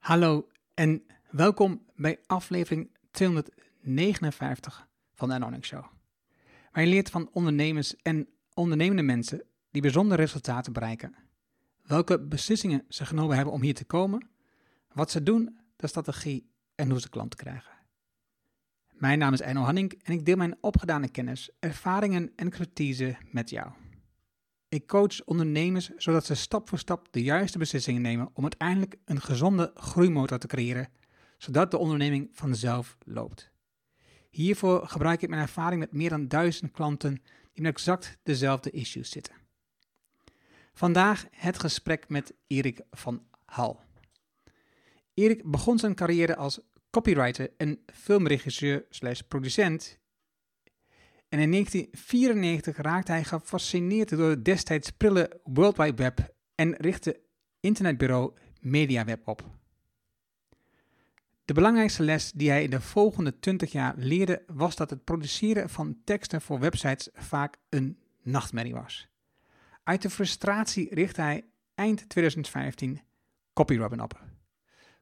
Hallo en welkom bij aflevering 259 van de Anonic Show. Waar je leert van ondernemers en ondernemende mensen die bijzondere resultaten bereiken. Welke beslissingen ze genomen hebben om hier te komen, wat ze doen, de strategie en hoe ze klanten krijgen. Mijn naam is Enno Hanning en ik deel mijn opgedane kennis, ervaringen en expertise met jou. Ik coach ondernemers zodat ze stap voor stap de juiste beslissingen nemen om uiteindelijk een gezonde groeimotor te creëren, zodat de onderneming vanzelf loopt. Hiervoor gebruik ik mijn ervaring met meer dan duizend klanten die met exact dezelfde issues zitten. Vandaag het gesprek met Erik van Hal. Erik begon zijn carrière als copywriter en filmregisseur slash producent en in 1994 raakte hij gefascineerd door het destijds prille World Wide Web en richtte internetbureau MediaWeb op. De belangrijkste les die hij in de volgende 20 jaar leerde was dat het produceren van teksten voor websites vaak een nachtmerrie was. Uit de frustratie richtte hij eind 2015 CopyRobin op.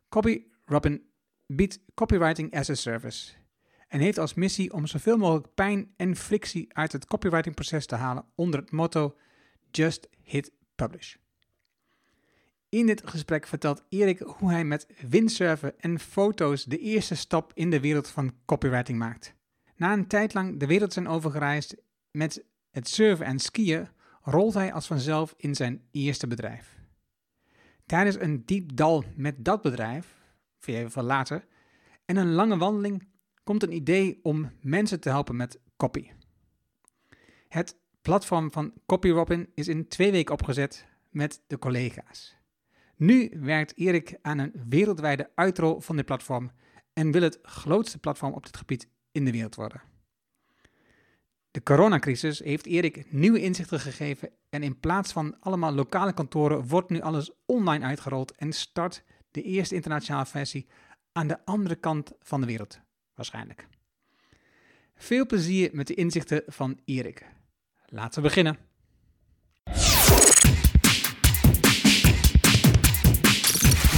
CopyRobin biedt copywriting as a service en heeft als missie om zoveel mogelijk pijn en frictie uit het copywritingproces te halen onder het motto Just Hit Publish. In dit gesprek vertelt Erik hoe hij met windsurfen en foto's de eerste stap in de wereld van copywriting maakt. Na een tijd lang de wereld zijn overgereisd met het surfen en skiën, rolt hij als vanzelf in zijn eerste bedrijf. Tijdens een diep dal met dat bedrijf, van later, en een lange wandeling komt een idee om mensen te helpen met copy. Het platform van CopyRobin is in twee weken opgezet met de collega's. Nu werkt Erik aan een wereldwijde uitrol van dit platform en wil het grootste platform op dit gebied in de wereld worden. De coronacrisis heeft Erik nieuwe inzichten gegeven en in plaats van allemaal lokale kantoren wordt nu alles online uitgerold en start de eerste internationale versie aan de andere kant van de wereld waarschijnlijk. Veel plezier met de inzichten van Erik. Laten we beginnen.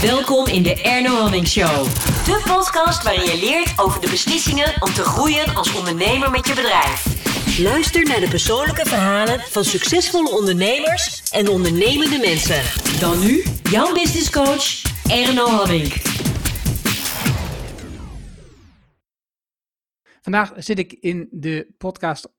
Welkom in de Erno Hamming Show. De podcast waarin je leert over de beslissingen om te groeien als ondernemer met je bedrijf. Luister naar de persoonlijke verhalen van succesvolle ondernemers en ondernemende mensen. Dan nu, jouw business coach, Erno Hamming. Vandaag zit ik in de podcast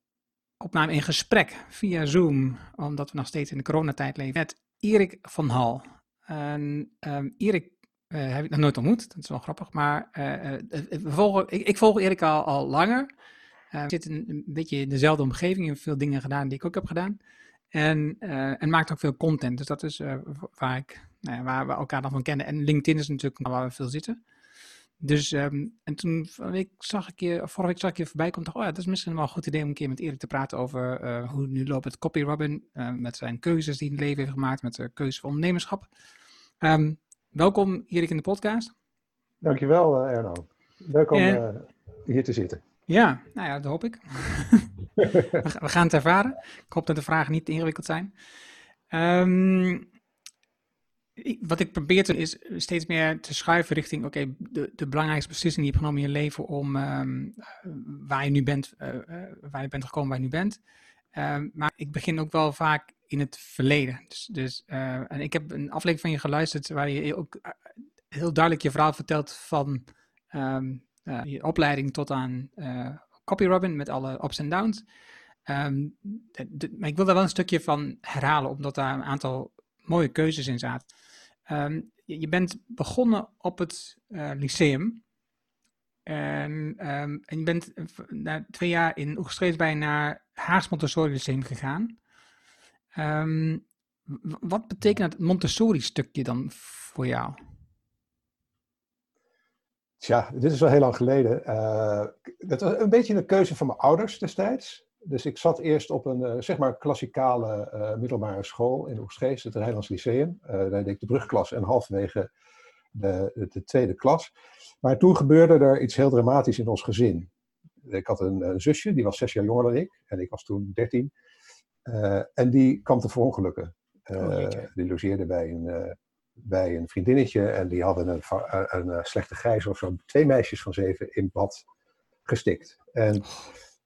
opname in gesprek via Zoom, omdat we nog steeds in de coronatijd leven, met Erik van Hal. En um, Erik uh, heb ik nog nooit ontmoet, dat is wel grappig, maar we volgen, ik, ik, volg Erik al, al langer. Uh, zit een, beetje in dezelfde omgeving, heeft veel dingen gedaan die ik ook heb gedaan. En, en maakt ook veel content, dus dat is waar, ik, nou waar we elkaar dan van kennen. En LinkedIn is natuurlijk waar we veel zitten. Dus, um, en toen week zag ik je, vorige week zag ik je voorbij komen, dacht oh ja, dat is misschien wel een goed idee om een keer met Erik te praten over uh, hoe nu loopt het Copy Robin, uh, met zijn keuzes die hij in het leven heeft gemaakt, met de keuze van ondernemerschap. Um, welkom Erik in de podcast. Dankjewel uh, Erno. Leuk om hier te zitten. Ja, nou ja, dat hoop ik. we, gaan het ervaren. Ik hoop dat de vragen niet te ingewikkeld zijn. Um, wat ik probeer te doen is steeds meer te schuiven richting, oké, de, de belangrijkste beslissing die je hebt genomen in je leven om um, waar je nu bent, uh, uh, waar je bent gekomen, waar je nu bent. Uh, maar ik begin ook wel vaak in het verleden. Dus, dus en ik heb een aflevering van je geluisterd waar je ook heel duidelijk je verhaal vertelt van um, je opleiding tot aan Copy Robin met alle ups en downs. Maar ik wil daar wel een stukje van herhalen, omdat daar een aantal mooie keuzes in zaten. Um, je bent begonnen op het uh, lyceum. En, um, en je bent na twee jaar in Oegstrees bij naar Haags Montessori Lyceum gegaan. Um, wat betekent het Montessori-stukje dan voor jou? Tja, dit is wel heel lang geleden. Uh, het was een beetje een keuze van mijn ouders destijds. Dus ik zat eerst op een uh, zeg maar klassikale uh, middelbare school in Oegstgeest, het Rijnlands Lyceum. Uh, daar deed ik de brugklas en halverwege de, de, tweede klas. Maar toen gebeurde er iets heel dramatisch in ons gezin. Ik had een, een zusje, die was zes jaar jonger dan ik, en ik was toen dertien. en die kwam te verongelukken. Oh, die logeerde bij een, bij een vriendinnetje en die hadden een, een, een slechte gijs of zo, twee meisjes van zeven in bad gestikt. En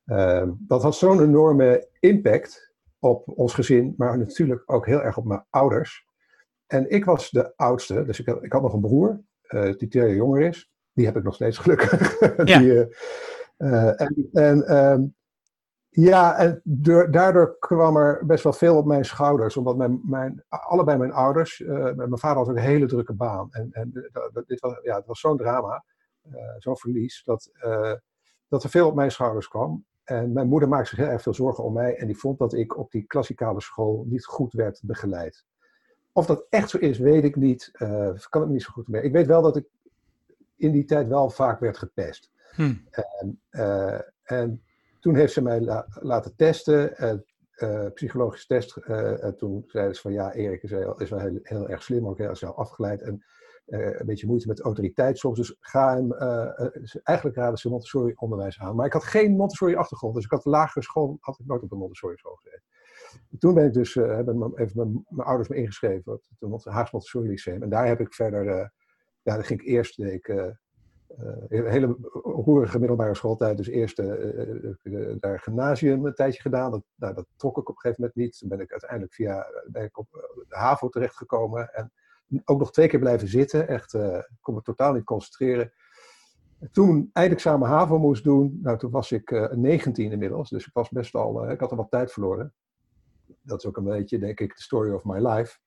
ehm, dat had zo'n enorme impact op ons gezin, maar natuurlijk ook heel erg op mijn ouders. En ik was de oudste, dus ik had, ik had nog een broer, uh, die twee jaar jonger is. Die heb ik nog steeds gelukkig. Ja. die, uh, en, en ehm, ja, en daardoor kwam er best wel veel op mijn schouders. Omdat mijn, mijn, allebei mijn ouders, mijn vader had ook een hele drukke baan. En, en dit was, ja, het was zo'n drama, zo'n verlies, dat, dat er veel op mijn schouders kwam. En mijn moeder maakte zich heel erg veel zorgen om mij. En die vond dat ik op die klassikale school niet goed werd begeleid. Of dat echt zo is, weet ik niet. Uh, kan ik niet zo goed mee. Ik weet wel dat ik in die tijd wel vaak werd gepest. Hm. En, uh, en, toen heeft ze mij la laten testen, uh, psychologische test. en toen zeiden ze van ja, Erik is, heel, is wel heel, heel, erg slim, ook heel snel afgeleid. En een beetje moeite met autoriteit soms. Dus ga hem, eigenlijk raden ze Montessori onderwijs aan. Maar ik had geen Montessori achtergrond, dus ik had de lagere school, had ik nooit op een Montessori school. Toen ben ik dus, uh, hebben mijn, mijn, ouders me ingeschreven op het Haags Montessori Lyceum. En daar heb ik verder, uh, ja, daar ging ik eerst, deed uh, hele roerige middelbare schooltijd. Dus eerst daar gymnasium een tijdje gedaan. Dat, nou, dat trok ik op een gegeven moment niet. Toen ben ik uiteindelijk via ben ik op de HAVO terechtgekomen. En ook nog twee keer blijven zitten. Echt, ik kon me totaal niet concentreren. Toen eindexamen HAVO moest doen, nou, toen was ik 19 inmiddels. Dus ik was best al, ik had al wat tijd verloren dat is ook een beetje, denk ik, de story of my life.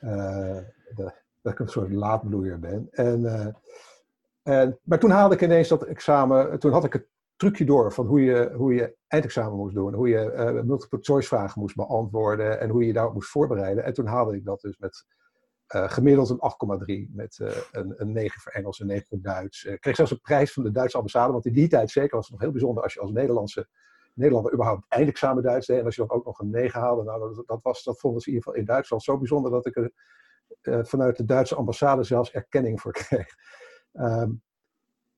Uh, de, dat ik een soort laadbloeier ben. En, uh, en, maar toen haalde ik ineens dat examen, toen had ik het trucje door van hoe je, hoe je eindexamen moest doen. Hoe je uh, multiple choice vragen moest beantwoorden en hoe je daarop moest voorbereiden. En toen haalde ik dat dus met gemiddeld een 8,3. Met een, een 9 voor Engels en 9 voor Duits. Ik kreeg zelfs een prijs van de Duitse ambassade, want in die tijd zeker was het nog heel bijzonder als je als Nederlandse Nederlander überhaupt eindexamen Duits deed. En als je dan ook nog een 9 haalde, nou, dat, dat, was, dat vonden ze in ieder geval in Duitsland zo bijzonder dat ik er uh, vanuit de Duitse ambassade zelfs erkenning voor kreeg. Um,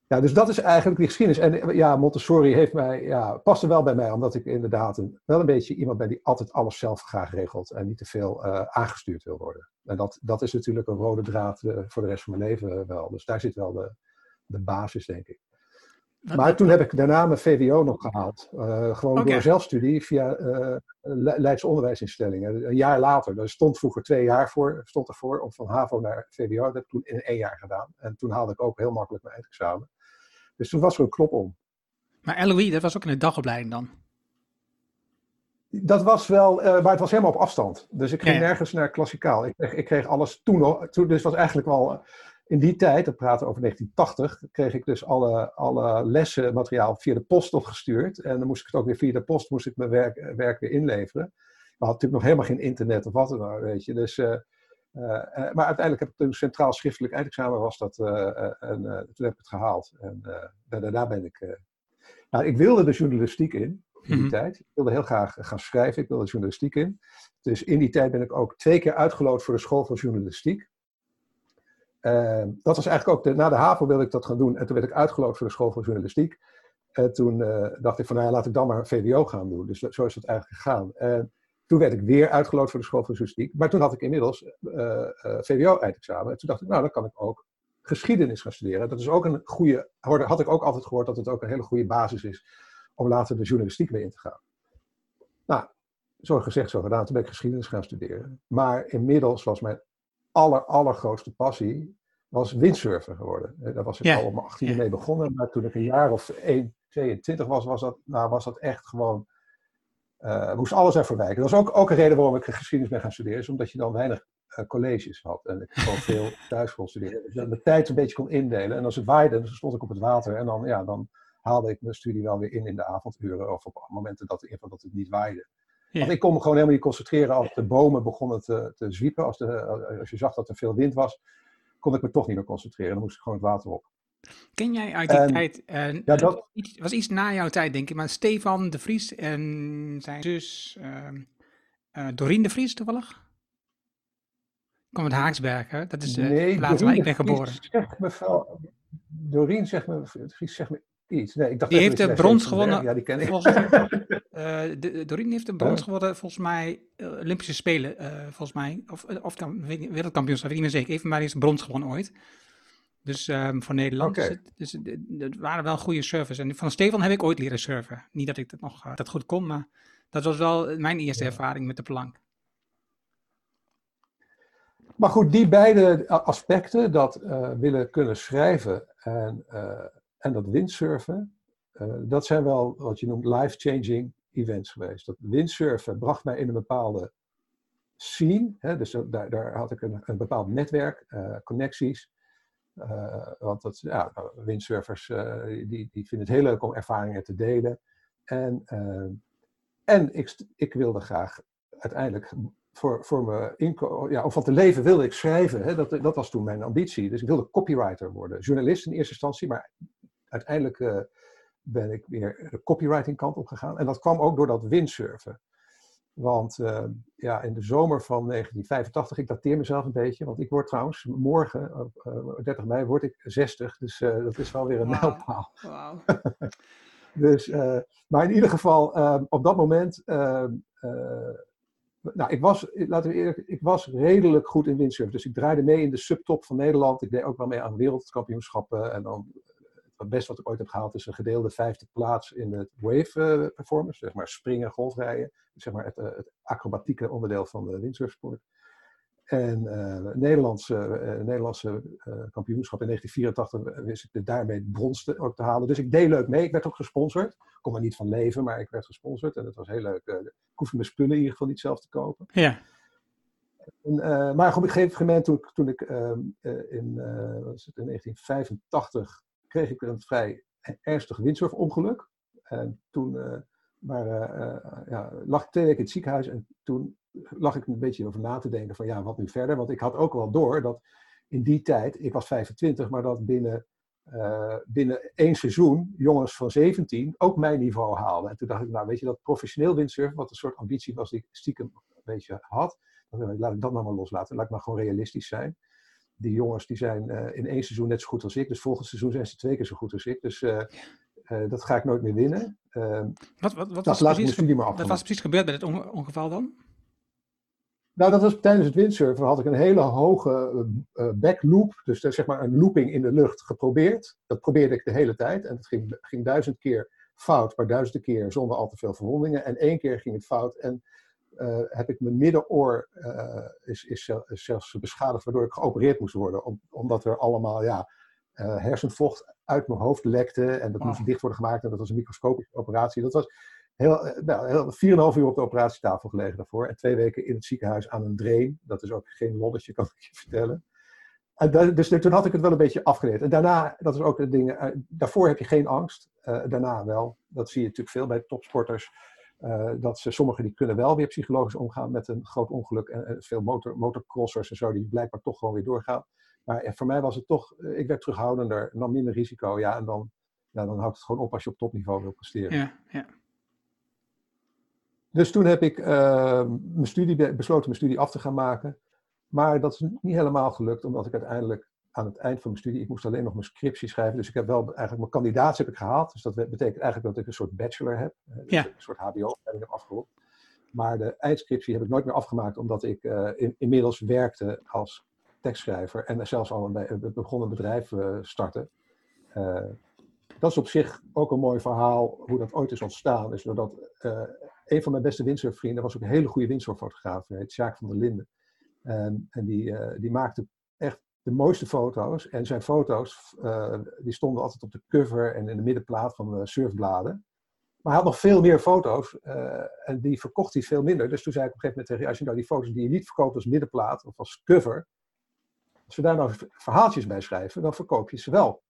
ja, dus dat is eigenlijk die geschiedenis. En ja, Montessori heeft mij, ja, paste wel bij mij, omdat ik inderdaad een, wel een beetje iemand ben die altijd alles zelf graag regelt en niet te veel uh, aangestuurd wil worden. En dat, dat is natuurlijk een rode draad uh, voor de rest van mijn leven wel. Dus daar zit wel de, de basis, denk ik. Maar toen heb ik daarna mijn VWO nog gehaald. Uh, gewoon okay. door zelfstudie via uh, Leidse onderwijsinstellingen. Een jaar later. Daar stond vroeger twee jaar voor. Stond ervoor om van HAVO naar VWO. Dat heb ik toen in één jaar gedaan. En toen haalde ik ook heel makkelijk mijn eindexamen. Dus toen was er een klop om. Maar LOE, dat was ook in de dagopleiding dan? Dat was wel, uh, maar het was helemaal op afstand. Dus ik ging ja, ja. nergens naar klassikaal. Ik kreeg, ik kreeg alles toen nog. Toen, dus het was eigenlijk wel in die tijd, dat praten over 1980, kreeg ik dus alle, alle lessenmateriaal via de post opgestuurd. En dan moest ik het ook weer via de post moest ik mijn werk, werk weer inleveren. We hadden natuurlijk nog helemaal geen internet of wat dan ook, weet je. Dus, uh, maar uiteindelijk heb ik een centraal schriftelijk eindexamen was dat. Uh, en toen heb ik het gehaald. En daarna ben ik... nou, ik wilde de journalistiek in, in die mm -hmm. tijd. Ik wilde heel graag gaan schrijven. Ik wilde de journalistiek in. Dus in die tijd ben ik ook twee keer uitgeloot voor de school van journalistiek. Uh, dat was eigenlijk ook, de, na de HAVO wilde ik dat gaan doen. En toen werd ik uitgeloot voor de school van journalistiek. En toen uh, dacht ik van, nou ja, laat ik dan maar VWO gaan doen. Dus zo is het eigenlijk gegaan. En toen werd ik weer uitgeloot voor de school van journalistiek. Maar toen had ik inmiddels uh, VWO-eindexamen. En toen dacht ik, nou, dan kan ik ook geschiedenis gaan studeren. Dat is ook een goede, had ik ook altijd gehoord dat het ook een hele goede basis is om later de journalistiek mee in te gaan. Nou, zo gezegd, zo gedaan. Toen ben ik geschiedenis gaan studeren. Maar inmiddels was mijn aller, allergrootste passie was windsurfen geworden. Daar was ik al mijn 18 yeah. mee begonnen. Maar toen ik een jaar of 1, 22 was, was dat, nou, was dat echt gewoon... Uh, moest alles ervoor wijken. Dat was ook, ook een reden waarom ik geschiedenis ben gaan studeren. Is omdat je dan weinig uh, colleges had. En ik gewoon veel thuis kon studeren. Dus je de tijd een beetje kon indelen. En als het waaide, dan stond ik op het water. En dan, ja, dan haalde ik mijn studie wel weer in in de avonduren. Of op momenten dat, in dat het niet waaide. Ja. Want ik kon me gewoon helemaal niet concentreren als de bomen begonnen te, te zwiepen. Als, de, als je zag dat er veel wind was, kon ik me toch niet meer concentreren. Dan moest ik gewoon het water op. Ken jij uit die en, tijd, uh, ja, dat iets, was iets na jouw tijd denk ik, maar Stefan de Vries en zijn zus uh, uh, Dorien de Vries toevallig? Kom uit Haaksberg, hè? Dat is de nee, plaats waar ik ben geboren. Zegt me, Dorien zegt me, Vries zegt me iets. Nee, ik dacht Die heeft de brons gewonnen. Ja, die ken ik. Volgens, eh, de, Doreen heeft de brons gewonnen, volgens mij, eh, Olympische Spelen, eh, volgens mij. Of, eh, of wereldkampioenschap, weet ik niet meer zeker. Even maar heeft brons gewonnen ooit. Dus ehm, voor Nederland. Dus, het, dus het- het waren wel goede servers. En van Stefan heb ik ooit leren surfen. Niet dat ik dat nog eh, dat goed kon, maar dat was wel mijn eerste Ja. ervaring met de plank. Maar goed, die beide aspecten, dat eh, willen kunnen schrijven en, eh, en dat windsurfen, dat zijn wel wat je noemt life-changing events geweest. Dat windsurfen bracht mij in een bepaalde scene, hè, dus daar, daar had ik een, een bepaald netwerk, connecties. Eh, want dat, ja, windsurfers eh, die, die vinden het heel leuk om ervaringen te delen. En, eh, en ik, ik wilde graag uiteindelijk voor, voor mijn inkomen, ja, om van te leven wilde ik schrijven. Hè? Dat, dat was toen mijn ambitie. Dus ik wilde copywriter worden. Journalist in eerste instantie, maar uiteindelijk ben ik weer de copywriting kant op gegaan. En dat kwam ook door dat windsurfen. Want eh, ja, in de zomer van 1985, ik dateer mezelf een beetje, want ik word trouwens morgen, op eh, 30 mei, word ik 60. Dus eh, dat is wel weer een mijlpaal. Wauw. Dus, eh, maar in ieder geval, eh, op dat moment, eh, eh, nou, ik was, laten we eerlijk, ik was redelijk goed in windsurfen. Dus ik draaide mee in de subtop van Nederland. Ik deed ook wel mee aan wereldkampioenschappen. En dan, eh, het beste wat ik ooit heb gehaald is een gedeelde vijfde plaats in het wave eh, performance. Zeg maar springen, golfrijden. Zeg maar het, eh, het acrobatieke onderdeel van de windsurfsport. En eh Nederlandse, Nederlandse kampioenschap in 1984 wist ik de daarmee brons te, ook te halen. Dus ik deed leuk mee. Ik werd ook gesponsord. Ik kon er niet van leven, maar ik werd gesponsord. En dat was heel leuk. Ik hoefde mijn spullen in ieder geval niet zelf te kopen. Ja. En, maar op een gegeven moment, toen, ik- toen ik ehm, eh, in, is het, in 1985 kreeg ik een vrij ernstig windsurfongeluk. En toen eh, waren, eh, ja, lag ik twee weken in het ziekenhuis en toen lag ik een beetje over na te denken van ja, wat nu verder? Want ik had ook wel door dat in die tijd, ik was 25, maar dat binnen, eh, binnen één seizoen jongens van 17 ook mijn niveau haalden. En toen dacht ik, nou weet je, dat professioneel windsurfen, wat een soort ambitie was die ik stiekem een beetje had, dan laat ik dat nou maar loslaten. Laat ik maar gewoon realistisch zijn. Die jongens die zijn eh, in één seizoen net zo goed als ik, dus volgend seizoen zijn ze twee keer zo goed als ik. Dus eh, eh, dat ga ik nooit meer winnen. Eh, Wat, wat, wat, dat was ik mijn precies, studie maar was precies gebeurd bij dit onge- ongeval dan? Nou, dat was tijdens het windsurfen had ik een hele hoge backloop, dus zeg maar een looping in de lucht geprobeerd. Dat probeerde ik de hele tijd en het ging, ging duizend keer fout, maar duizenden keer zonder al te veel verwondingen. En één keer ging het fout en eh, heb ik mijn middenoor eh, is, is, zel- is zelfs beschadigd, waardoor ik geopereerd moest worden. Om- omdat er allemaal ja, eh, hersenvocht uit mijn hoofd lekte en dat Wow. moest dicht worden gemaakt. En dat was een microscopische operatie. Dat was heel, nou, heel, 4,5 uur op de operatietafel gelegen daarvoor. En twee weken in het ziekenhuis aan een drain. Dat is ook geen lolletje, kan ik je vertellen. En da- dus toen had ik het wel een beetje afgeleerd. En daarna, dat is ook het ding, daarvoor heb je geen angst. Daarna wel. Dat zie je natuurlijk veel bij topsporters. Eh, dat ze, sommigen die kunnen wel weer psychologisch omgaan met een groot ongeluk. En, en veel motor, motorcrossers en zo, die blijkbaar toch gewoon weer doorgaan. Maar eh, voor mij was het toch, eh, ik werd terughoudender, nam minder risico. Ja, en dan, ja, dan houdt het gewoon op als je op topniveau wil presteren. Ja, ja. Dus toen heb ik eh, mijn studie, be- besloten mijn studie af te gaan maken. Maar dat is niet helemaal gelukt, omdat ik uiteindelijk aan het eind van mijn studie, ik moest alleen nog mijn scriptie schrijven. Dus ik heb wel eigenlijk mijn kandidaat heb ik gehaald. Dus dat betekent eigenlijk dat ik een soort bachelor heb. eh, dus Ja. Een soort HBO-opleiding heb afgerond. Maar de eindscriptie heb ik nooit meer afgemaakt, omdat ik eh, in- inmiddels werkte als tekstschrijver en zelfs al een, be- een bedrijf startte. Eh, dat is op zich ook een mooi verhaal, hoe dat ooit is ontstaan. Is doordat een van mijn beste windsurfvrienden was ook een hele goede windsurffotograaf. Hij heet Sjaak van der Linden. En, en die, die maakte de mooiste foto's. En zijn foto's eh, die stonden altijd op de cover en in de middenplaat van de surfbladen. Maar hij had nog veel meer foto's eh, en die verkocht hij veel minder. Dus toen zei ik op een gegeven moment tegen hem, als je nou die foto's die je niet verkoopt als middenplaat of als cover, als we daar nou verhaaltjes bij schrijven, dan verkoop je ze wel.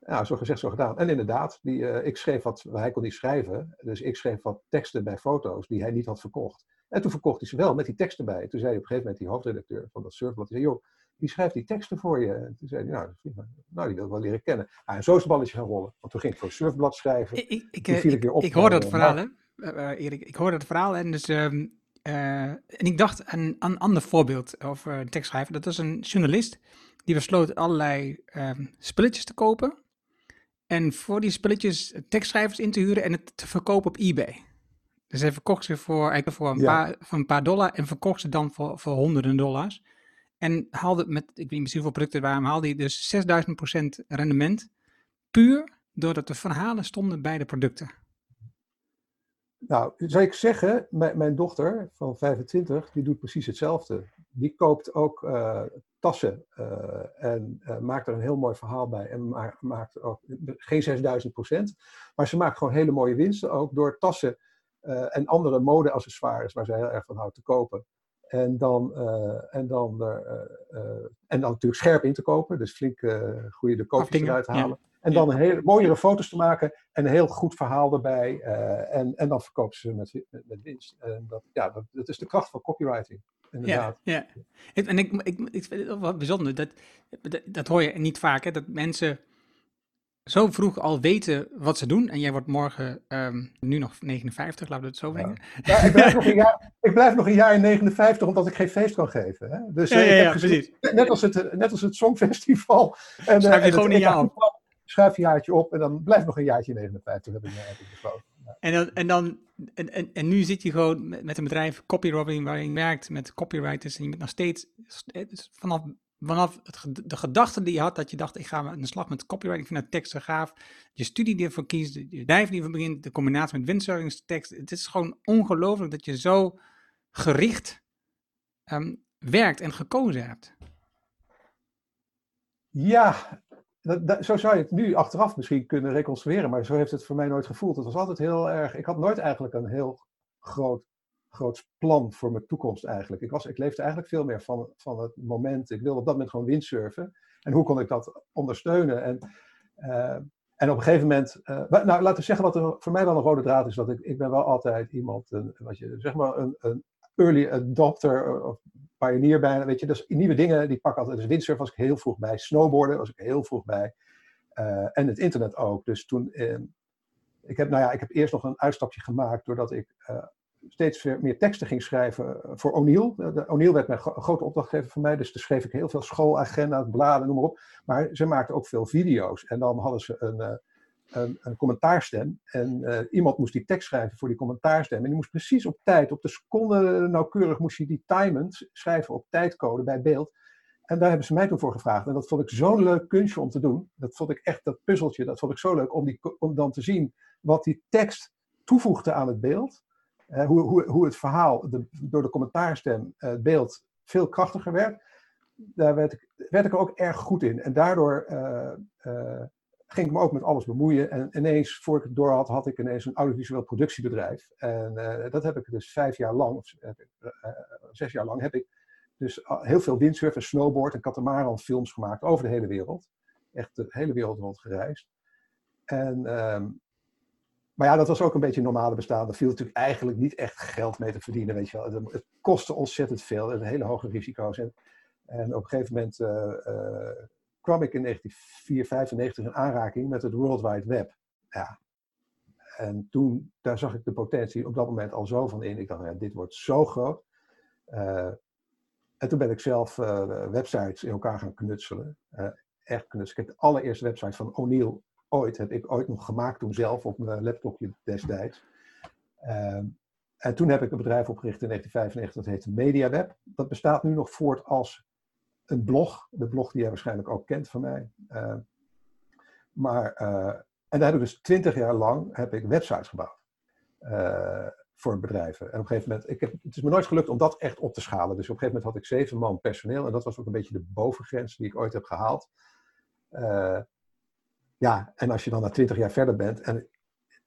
Ja, zo gezegd, zo gedaan. En inderdaad, die, eh, ik schreef wat, hij kon niet schrijven, dus ik schreef wat teksten bij foto's die hij niet had verkocht. En toen verkocht hij ze wel met die teksten bij. Toen zei hij op een gegeven moment die hoofdredacteur van dat surfblad, die zei, joh, die schrijft die teksten voor je. En toen zei hij, nou, dat nou die wil ik wel leren kennen. Ah, en zo is het balletje gaan rollen. Want toen ging ik voor een surfblad schrijven. Ik, ik, eh, ik ik, weer op ik hoorde bij, het eh, verhaal, hè, eh, Erik. Ik hoorde het verhaal en dus... ehm, eh, en ik dacht aan aan een ander voorbeeld over een tekstschrijver. Dat was een journalist die besloot allerlei ehm, spulletjes te kopen. En voor die spulletjes tekstschrijvers in te huren en het te verkopen op eBay. Dus hij verkocht ze voor, eigenlijk voor, een, Ja. paar, voor een paar dollar en verkocht ze dan voor, voor honderden dollars. En haalde met, ik weet niet precies hoeveel producten het waren, maar haalde hij dus 6000% rendement. Puur doordat de verhalen stonden bij de producten. Nou, zou ik zeggen, mijn, dochter van 25, die doet precies hetzelfde. Die koopt ook eh, tassen eh, en eh, maakt er een heel mooi verhaal bij. En ma- maakt ook geen 6000 procent, maar ze maakt gewoon hele mooie winsten ook door tassen en andere mode-accessoires waar ze heel erg van houdt te kopen. En dan, eh, en, dan, eh, en dan natuurlijk scherp in te kopen, dus flink goede de koopjes eruit ja. halen. En Ja. dan een hele, mooiere foto's te maken en een heel goed verhaal erbij. en, en dan verkopen ze met, met, met winst. En dat, ja, dat, dat is de kracht van copywriting. Inderdaad. Ja, ja. En ik, ik, ik vind het wel bijzonder, dat, dat, dat hoor je niet vaak, hè, dat mensen zo vroeg al weten wat ze doen. En jij wordt morgen, ehm, nu nog 59, laten we het zo brengen. Ja, ik, blijf nog een jaar, ik blijf nog een jaar in 59 omdat ik geen feest kan geven. Hè? Dus Ja, eh, ja, ik heb ja, gezien- precies. net, als het, net als het Songfestival. En, eh, Schrijf je en gewoon het een jaar jaartje op en dan blijf nog een jaartje in 59, heb ik, eh, heb ik besloten. En, dan, en, dan, en, en, en nu zit je gewoon met, een bedrijf, copywriting, waarin je werkt met copywriters. En je bent nog steeds, eh, dus vanaf, vanaf het, de gedachte die je had, dat je dacht, ik ga aan de slag met copywriting, ik vind dat teksten gaaf. Je studie die ervoor kiest, je bedrijf die ervoor begint, de combinatie met windsurfingstekst. Het is gewoon ongelooflijk dat je zo gericht ehm, werkt en gekozen hebt. Ja, dat- zo zou je het nu achteraf misschien kunnen reconstrueren, maar zo heeft het voor mij nooit gevoeld. Het was altijd heel erg. Ik had nooit eigenlijk een heel groot, groot plan voor mijn toekomst eigenlijk. Ik, was, ik leefde eigenlijk veel meer van, van het moment. Ik wilde op dat moment gewoon windsurfen. En hoe kon ik dat ondersteunen? En, eh, en op een gegeven moment, eh, nou laten we zeggen wat er voor mij wel een rode draad is, dat ik, ik ben wel altijd iemand, een, wat je, zeg maar een, een early adopter of pionier bijna, weet je. Dus nieuwe dingen, die pak altijd. Dus windsurfen was ik heel vroeg bij, snowboarden was ik heel vroeg bij. Eh, en het internet ook. Dus toen, eh, ik heb, nou ja, ik heb eerst nog een uitstapje gemaakt doordat ik eh, steeds meer teksten ging schrijven eh, voor O'Neill. Eh, O'Neill werd mijn grote opdrachtgever van mij, dus daar schreef ik heel veel schoolagenda's, bladen, noem maar op. Maar ze maakten ook veel video's. En dan hadden ze een, eh, een, een commentaarstem. En iemand moest die tekst schrijven voor die commentaarstem. En die moest precies op tijd, op de seconde nauwkeurig, moest je die timend schrijven op tijdcode bij beeld. En daar hebben ze mij toen voor gevraagd. En dat vond ik zo'n leuk kunstje om te doen. Dat vond ik echt, dat puzzeltje, dat vond ik zo leuk om, die, om dan te zien wat die tekst toevoegde aan het beeld. Hoe, hoe, hoe het verhaal door de commentaarstem, eh, het beeld, veel krachtiger werd. Daar werd ik, werd ik er ook erg goed in. En daardoor eh, eh, ging ik me ook met alles bemoeien. En ineens, voor ik het door had, had ik ineens een audiovisueel productiebedrijf. En dat heb ik dus vijf jaar lang, of zes jaar lang, heb ik dus heel veel windsurf en snowboard en katamaran films gemaakt over de hele wereld. Echt de hele wereld rond gereisd. En, ehm, maar ja, dat was ook een beetje normale bestaan. Er viel natuurlijk eigenlijk niet echt geld mee te verdienen, weet je wel. Het, kostte ontzettend veel en hele hoge risico's. En, en op een gegeven moment eh, eh, kwam ik in 1995 in aanraking met het World Wide Web. Ja. En toen, daar zag ik de potentie op dat moment al zo van in. Ik dacht, ja, dit wordt zo groot. Eh, en toen ben ik zelf websites in elkaar gaan knutselen. Echt knutselen. Ik heb de allereerste website van O'Neill ooit, heb ik ooit nog gemaakt toen zelf op mijn laptopje destijds. Ehm, en toen heb ik een bedrijf opgericht in 1995, dat heette MediaWeb. Dat bestaat nu nog voort als een blog. De blog die jij waarschijnlijk ook kent van mij. Ehm, maar, eh, en daar heb ik dus twintig jaar lang heb ik websites gebouwd. Eh, voor bedrijven. En op een gegeven moment, ik het is me nooit gelukt om dat echt op te schalen. Dus op een gegeven moment had ik zeven man personeel. En dat was ook een beetje de bovengrens die ik ooit heb gehaald. Eh, ja, en als je dan na twintig jaar verder bent. En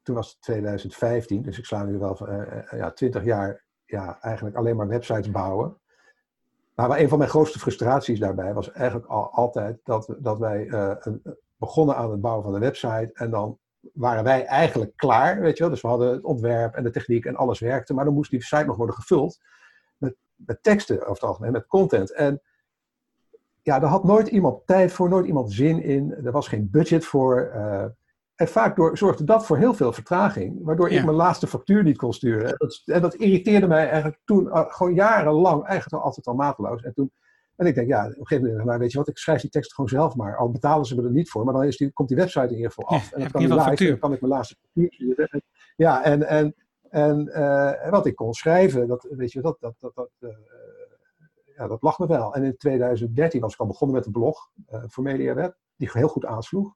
toen was het 2015, dus ik sla nu wel van eh, eh, ja, 20 jaar ja, eigenlijk alleen maar websites bouwen. Maar een van mijn grootste frustraties daarbij was eigenlijk al, altijd dat, dat wij eh, begonnen aan het bouwen van de website. En dan waren wij eigenlijk klaar, weet je wel. Dus we hadden het ontwerp en de techniek en alles werkte. Maar dan moest die site nog worden gevuld met, met teksten over het algemeen, met content. En ja, daar had nooit iemand tijd voor, nooit iemand zin in. Er was geen budget voor. eh, en vaak door, zorgde dat voor heel veel vertraging, waardoor Ja. ik mijn laatste factuur niet kon sturen. En dat, en dat irriteerde mij eigenlijk toen uh, gewoon jarenlang, eigenlijk al altijd al mateloos. En toen En ik denk, ja, op een gegeven moment, nou, weet je wat, ik schrijf die tekst gewoon zelf maar. Al betalen ze me er niet voor, maar dan is die, komt die website in ieder geval af. Ja, en dan kan, in die ieder geval live, en dan kan ik mijn laatste papier sturen. Ja, en, en, en eh, wat ik kon schrijven, dat, weet je, dat, dat, dat, dat, eh, ja, dat lag me wel. En in 2013 was ik al begonnen met een blog eh, voor MediaWeb, die heel goed aansloeg.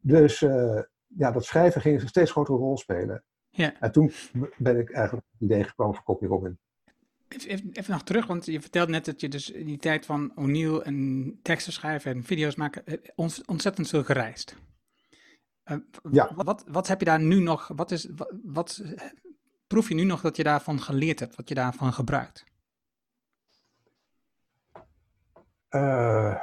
Dus eh, ja, dat schrijven ging een steeds grotere rol spelen. Ja. En toen ben ik eigenlijk op het idee gekomen voor Copy Robin. Even, even, nog terug, want je vertelt net dat je dus in die tijd van O'Neill en teksten schrijven en video's maken eh, ont- ontzettend veel gereisd. W- Ja. wat, wat heb je daar nu nog, wat, is, wat, wat proef je nu nog dat je daarvan geleerd hebt, wat je daarvan gebruikt? Eh,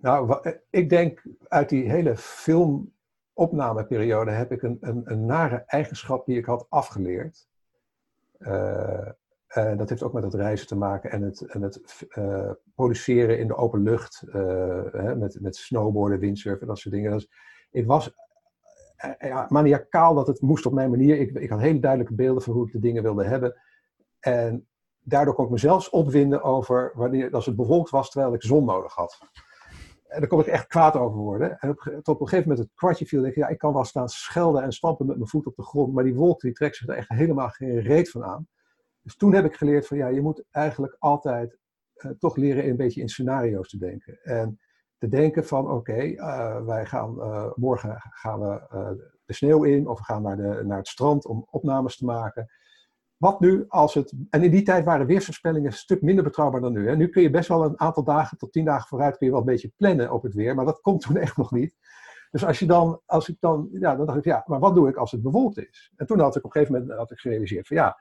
nou, ik denk uit die hele filmopnameperiode heb ik een, een, een nare eigenschap die ik had afgeleerd. Eh, en dat heeft ook met het reizen te maken en het, en het eh, produceren in de open lucht, hè, met, met snowboarden, windsurfen, dat soort dingen. Is, ik was ja, maniacaal dat het moest op mijn manier. Ik, ik had hele duidelijke beelden van hoe ik de dingen wilde hebben. En daardoor kon ik mezelf opwinden over wanneer als het bewolkt was terwijl ik zon nodig had. En daar kon ik echt kwaad over worden. En op, tot op een gegeven moment het kwartje viel, denk ik, ja, ik kan wel staan schelden en stampen met mijn voet op de grond, maar die wolk die trekt zich er echt helemaal geen reet van aan. Dus toen heb ik geleerd van ja, je moet eigenlijk altijd eh, toch leren een beetje in scenario's te denken. En te denken van oké, eh, wij gaan eh, morgen gaan we de sneeuw in of we gaan naar, de, naar het strand om opnames te maken. Wat nu als het. En in die tijd waren weersvoorspellingen een stuk minder betrouwbaar dan nu. Hè. Nu kun je best wel een aantal dagen tot tien dagen vooruit kun je wel een beetje plannen op het weer, maar dat komt toen echt nog niet. Dus als je dan, als ik dan, ja, dan dacht ik, ja, maar wat doe ik als het bewolkt is? En toen had ik op een gegeven moment had ik gerealiseerd van ja,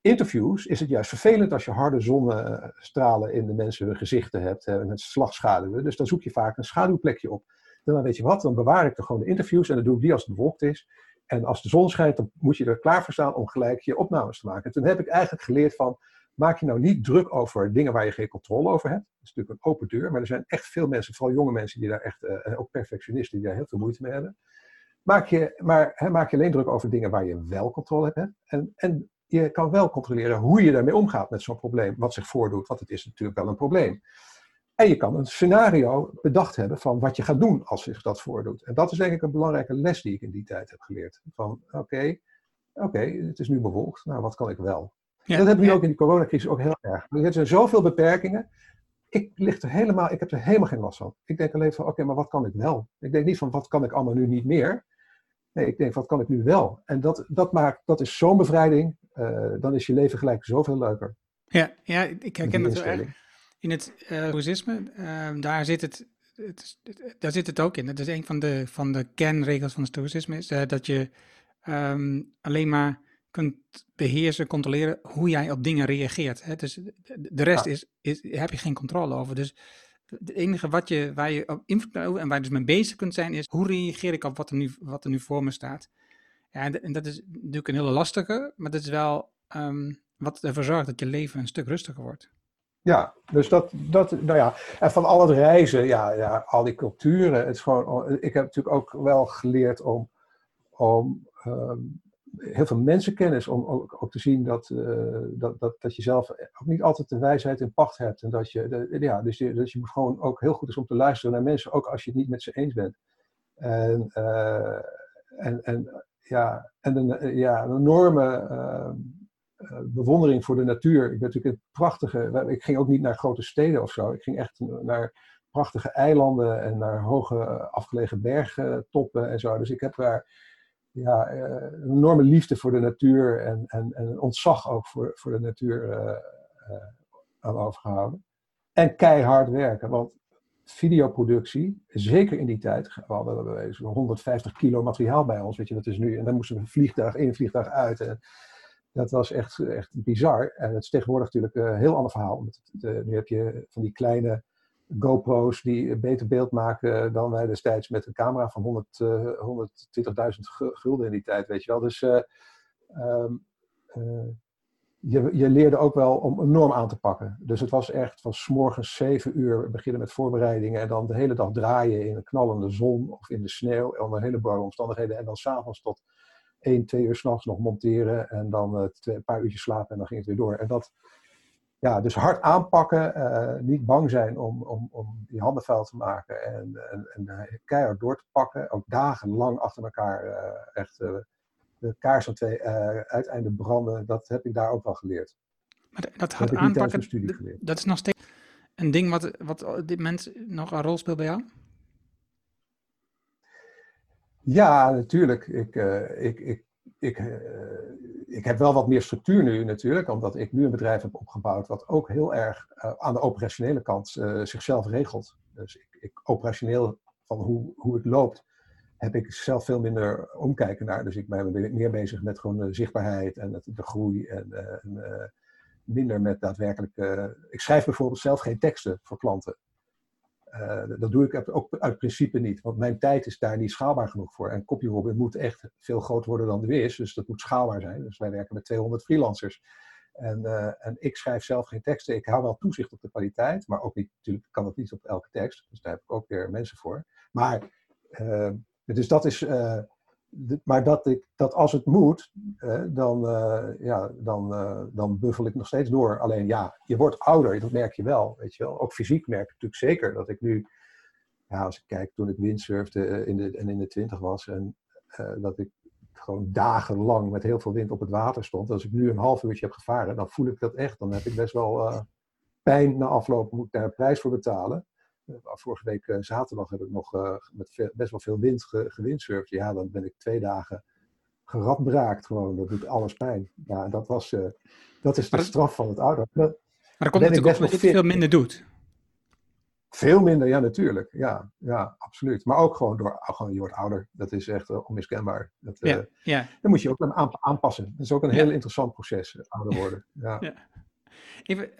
interviews is het juist vervelend als je harde zonnestralen in de mensen hun gezichten hebt hè, met slagschaduwen. Dus dan zoek je vaak een schaduwplekje op. En dan weet je wat, dan bewaar ik er gewoon de interviews en dan doe ik die als het bewolkt is. En als de zon schijnt, dan moet je er klaar voor staan om gelijk je opnames te maken. En toen heb ik eigenlijk geleerd van, maak je nou niet druk over dingen waar je geen controle over hebt. Dat is natuurlijk een open deur, maar er zijn echt veel mensen, vooral jonge mensen, die daar echt, eh, en ook perfectionisten, die daar heel veel moeite mee hebben. Maak je, maar maak je alleen druk over dingen waar je wel controle hebt. En, en je kan wel controleren hoe je daarmee omgaat met zo'n probleem, wat zich voordoet, want het is natuurlijk wel een probleem. En je kan een scenario bedacht hebben van wat je gaat doen als zich dat voordoet. En dat is denk ik een belangrijke les die ik in die tijd heb geleerd. Van oké, oké, het is nu bewolkt, nou wat kan ik wel? Ja, dat hebben we nu ook in die coronacrisis ook heel erg. Er zijn zoveel beperkingen. Ik, er helemaal, ik heb er helemaal geen last van. Ik denk alleen van, oké, maar wat kan ik wel? Ik denk niet van, wat kan ik allemaal nu niet meer? Nee, ik denk, wat kan ik nu wel? En dat, dat, maakt, dat is zo'n bevrijding. eh, dan is je leven gelijk zoveel leuker. Ja, ja, ik herken dat heel erg. In het uh, boeddhisme, uh, daar, zit het, het, daar zit het ook in. Dat is een van de, van de kernregels van het stoïcisme, is eh, dat je ehm, alleen maar kunt beheersen, controleren hoe jij op dingen reageert. Hè? Dus de, rest Ja. is, is, heb je geen controle over. Dus het enige wat je, waar je op invloed over en waar je dus mee bezig kunt zijn, is hoe reageer ik op wat er nu, wat er nu voor me staat. Ja, en dat is natuurlijk een hele lastige, maar dat is wel ehm, wat ervoor zorgt dat je leven een stuk rustiger wordt. Ja, dus dat, dat, nou ja, en van al het reizen, ja, ja, al die culturen, het is gewoon, ik heb natuurlijk ook wel geleerd om, om ehm, heel veel mensenkennis, om ook, te zien dat, eh, dat, dat, dat je zelf ook niet altijd de wijsheid in pacht hebt. En dat je, de- ja, dus je, dus je gewoon ook heel goed is om te luisteren naar mensen, ook als je het niet met ze eens bent. En, eh, en, en, ja, en een, ja, een enorme ehm, eh, bewondering voor de natuur. Ik ben natuurlijk een prachtige. Ik ging ook niet naar grote steden of zo. Ik ging echt naar prachtige eilanden en naar hoge eh, afgelegen bergtoppen en zo. Dus ik heb daar ja, eh, een enorme liefde voor de natuur en, en, en een ontzag ook voor, voor de natuur eh, eh, aan overgehouden. En keihard werken, want videoproductie, zeker in die tijd, we hadden we zo'n 150 kilo materiaal bij ons, weet je, dat is nu, en dan moesten we vliegtuig in, vliegtuig uit. En, dat was echt, echt bizar. En het is tegenwoordig natuurlijk een heel ander verhaal. Eh, nu heb je van die kleine GoPro's die beter beeld maken dan wij destijds met een camera van 100, eh, 120.000 gu- gulden in die tijd, weet je wel. Dus eh, ehm, eh, je, je leerde ook wel om een norm aan te pakken. Dus het was echt van morgens 7 uur beginnen met voorbereidingen en dan de hele dag draaien in een knallende zon of in de sneeuw onder hele barre omstandigheden. En dan s'avonds tot 1, 2 uur s'nachts nog monteren en dan eh, twee- een paar uurtjes slapen en dan ging het weer door. En dat, ja, dus hard aanpakken, uh, niet bang zijn om, om, om die handen vuil te maken en, en, en keihard door te pakken. Ook dagenlang achter elkaar uh, echt uh, de kaars aan twee uiteinden branden. Dat heb ik daar ook wel geleerd. Maar dat hard aanpakken, dat is nog steeds een ding wat, wat op dit moment nog een rol speelt bij jou? Ja, natuurlijk. Ik, ik, ik, ik, ik heb wel wat meer structuur nu natuurlijk, omdat ik nu een bedrijf heb opgebouwd wat ook heel erg uh, aan de operationele kant zichzelf regelt. Dus ik, ik, operationeel van hoe, hoe het loopt, heb ik zelf veel minder omkijken naar. Dus ik ben meer bezig met gewoon zichtbaarheid en het, de groei en, en minder met daadwerkelijk. ik schrijf bijvoorbeeld zelf geen teksten voor klanten. Uh, dat doe ik ook uit principe niet, want mijn tijd is daar niet schaalbaar genoeg voor. En CopyRobin moet echt veel groter worden dan de is, dus dat moet schaalbaar zijn. Dus wij werken met 200 freelancers. En, uh, en ik schrijf zelf geen teksten. Ik hou wel toezicht op de kwaliteit, maar ook niet, natuurlijk kan het niet op elke tekst. Dus daar heb ik ook weer mensen voor. Maar, uh, dus dat is, maar dat, ik, dat als het moet, dan, uh, ja, dan, uh, dan buffel ik nog steeds door. Alleen ja, je wordt ouder, dat merk je wel. Weet je wel. Ook fysiek merk ik natuurlijk zeker dat ik nu, ja, als ik kijk toen ik windsurfde in de, en in de twintig was, en dat ik gewoon dagenlang met heel veel wind op het water stond. Als ik nu een half uurtje heb gevaren, dan voel ik dat echt. Dan heb ik best wel pijn na afloop, moet ik daar een prijs voor betalen. Eh, vorige week eh, zaterdag heb ik nog eh, met best wel veel wind ge, gewindsurfd. Ja, dan ben ik twee dagen geradbraakt gewoon. Dat doet alles pijn. Ja, dat, was, dat is de straf van het ouder. Maar dat komt natuurlijk ook omdat je veel minder doet. Veel minder, ja, natuurlijk. Ja, ja, absoluut. Maar ook gewoon door, gewoon, je wordt ouder. Dat is echt uh, onmiskenbaar. Dat, ja, ja. Dan moet je ook aan, aanpassen. Dat is ook een heel interessant proces, ouder worden. Ja. ja. Even,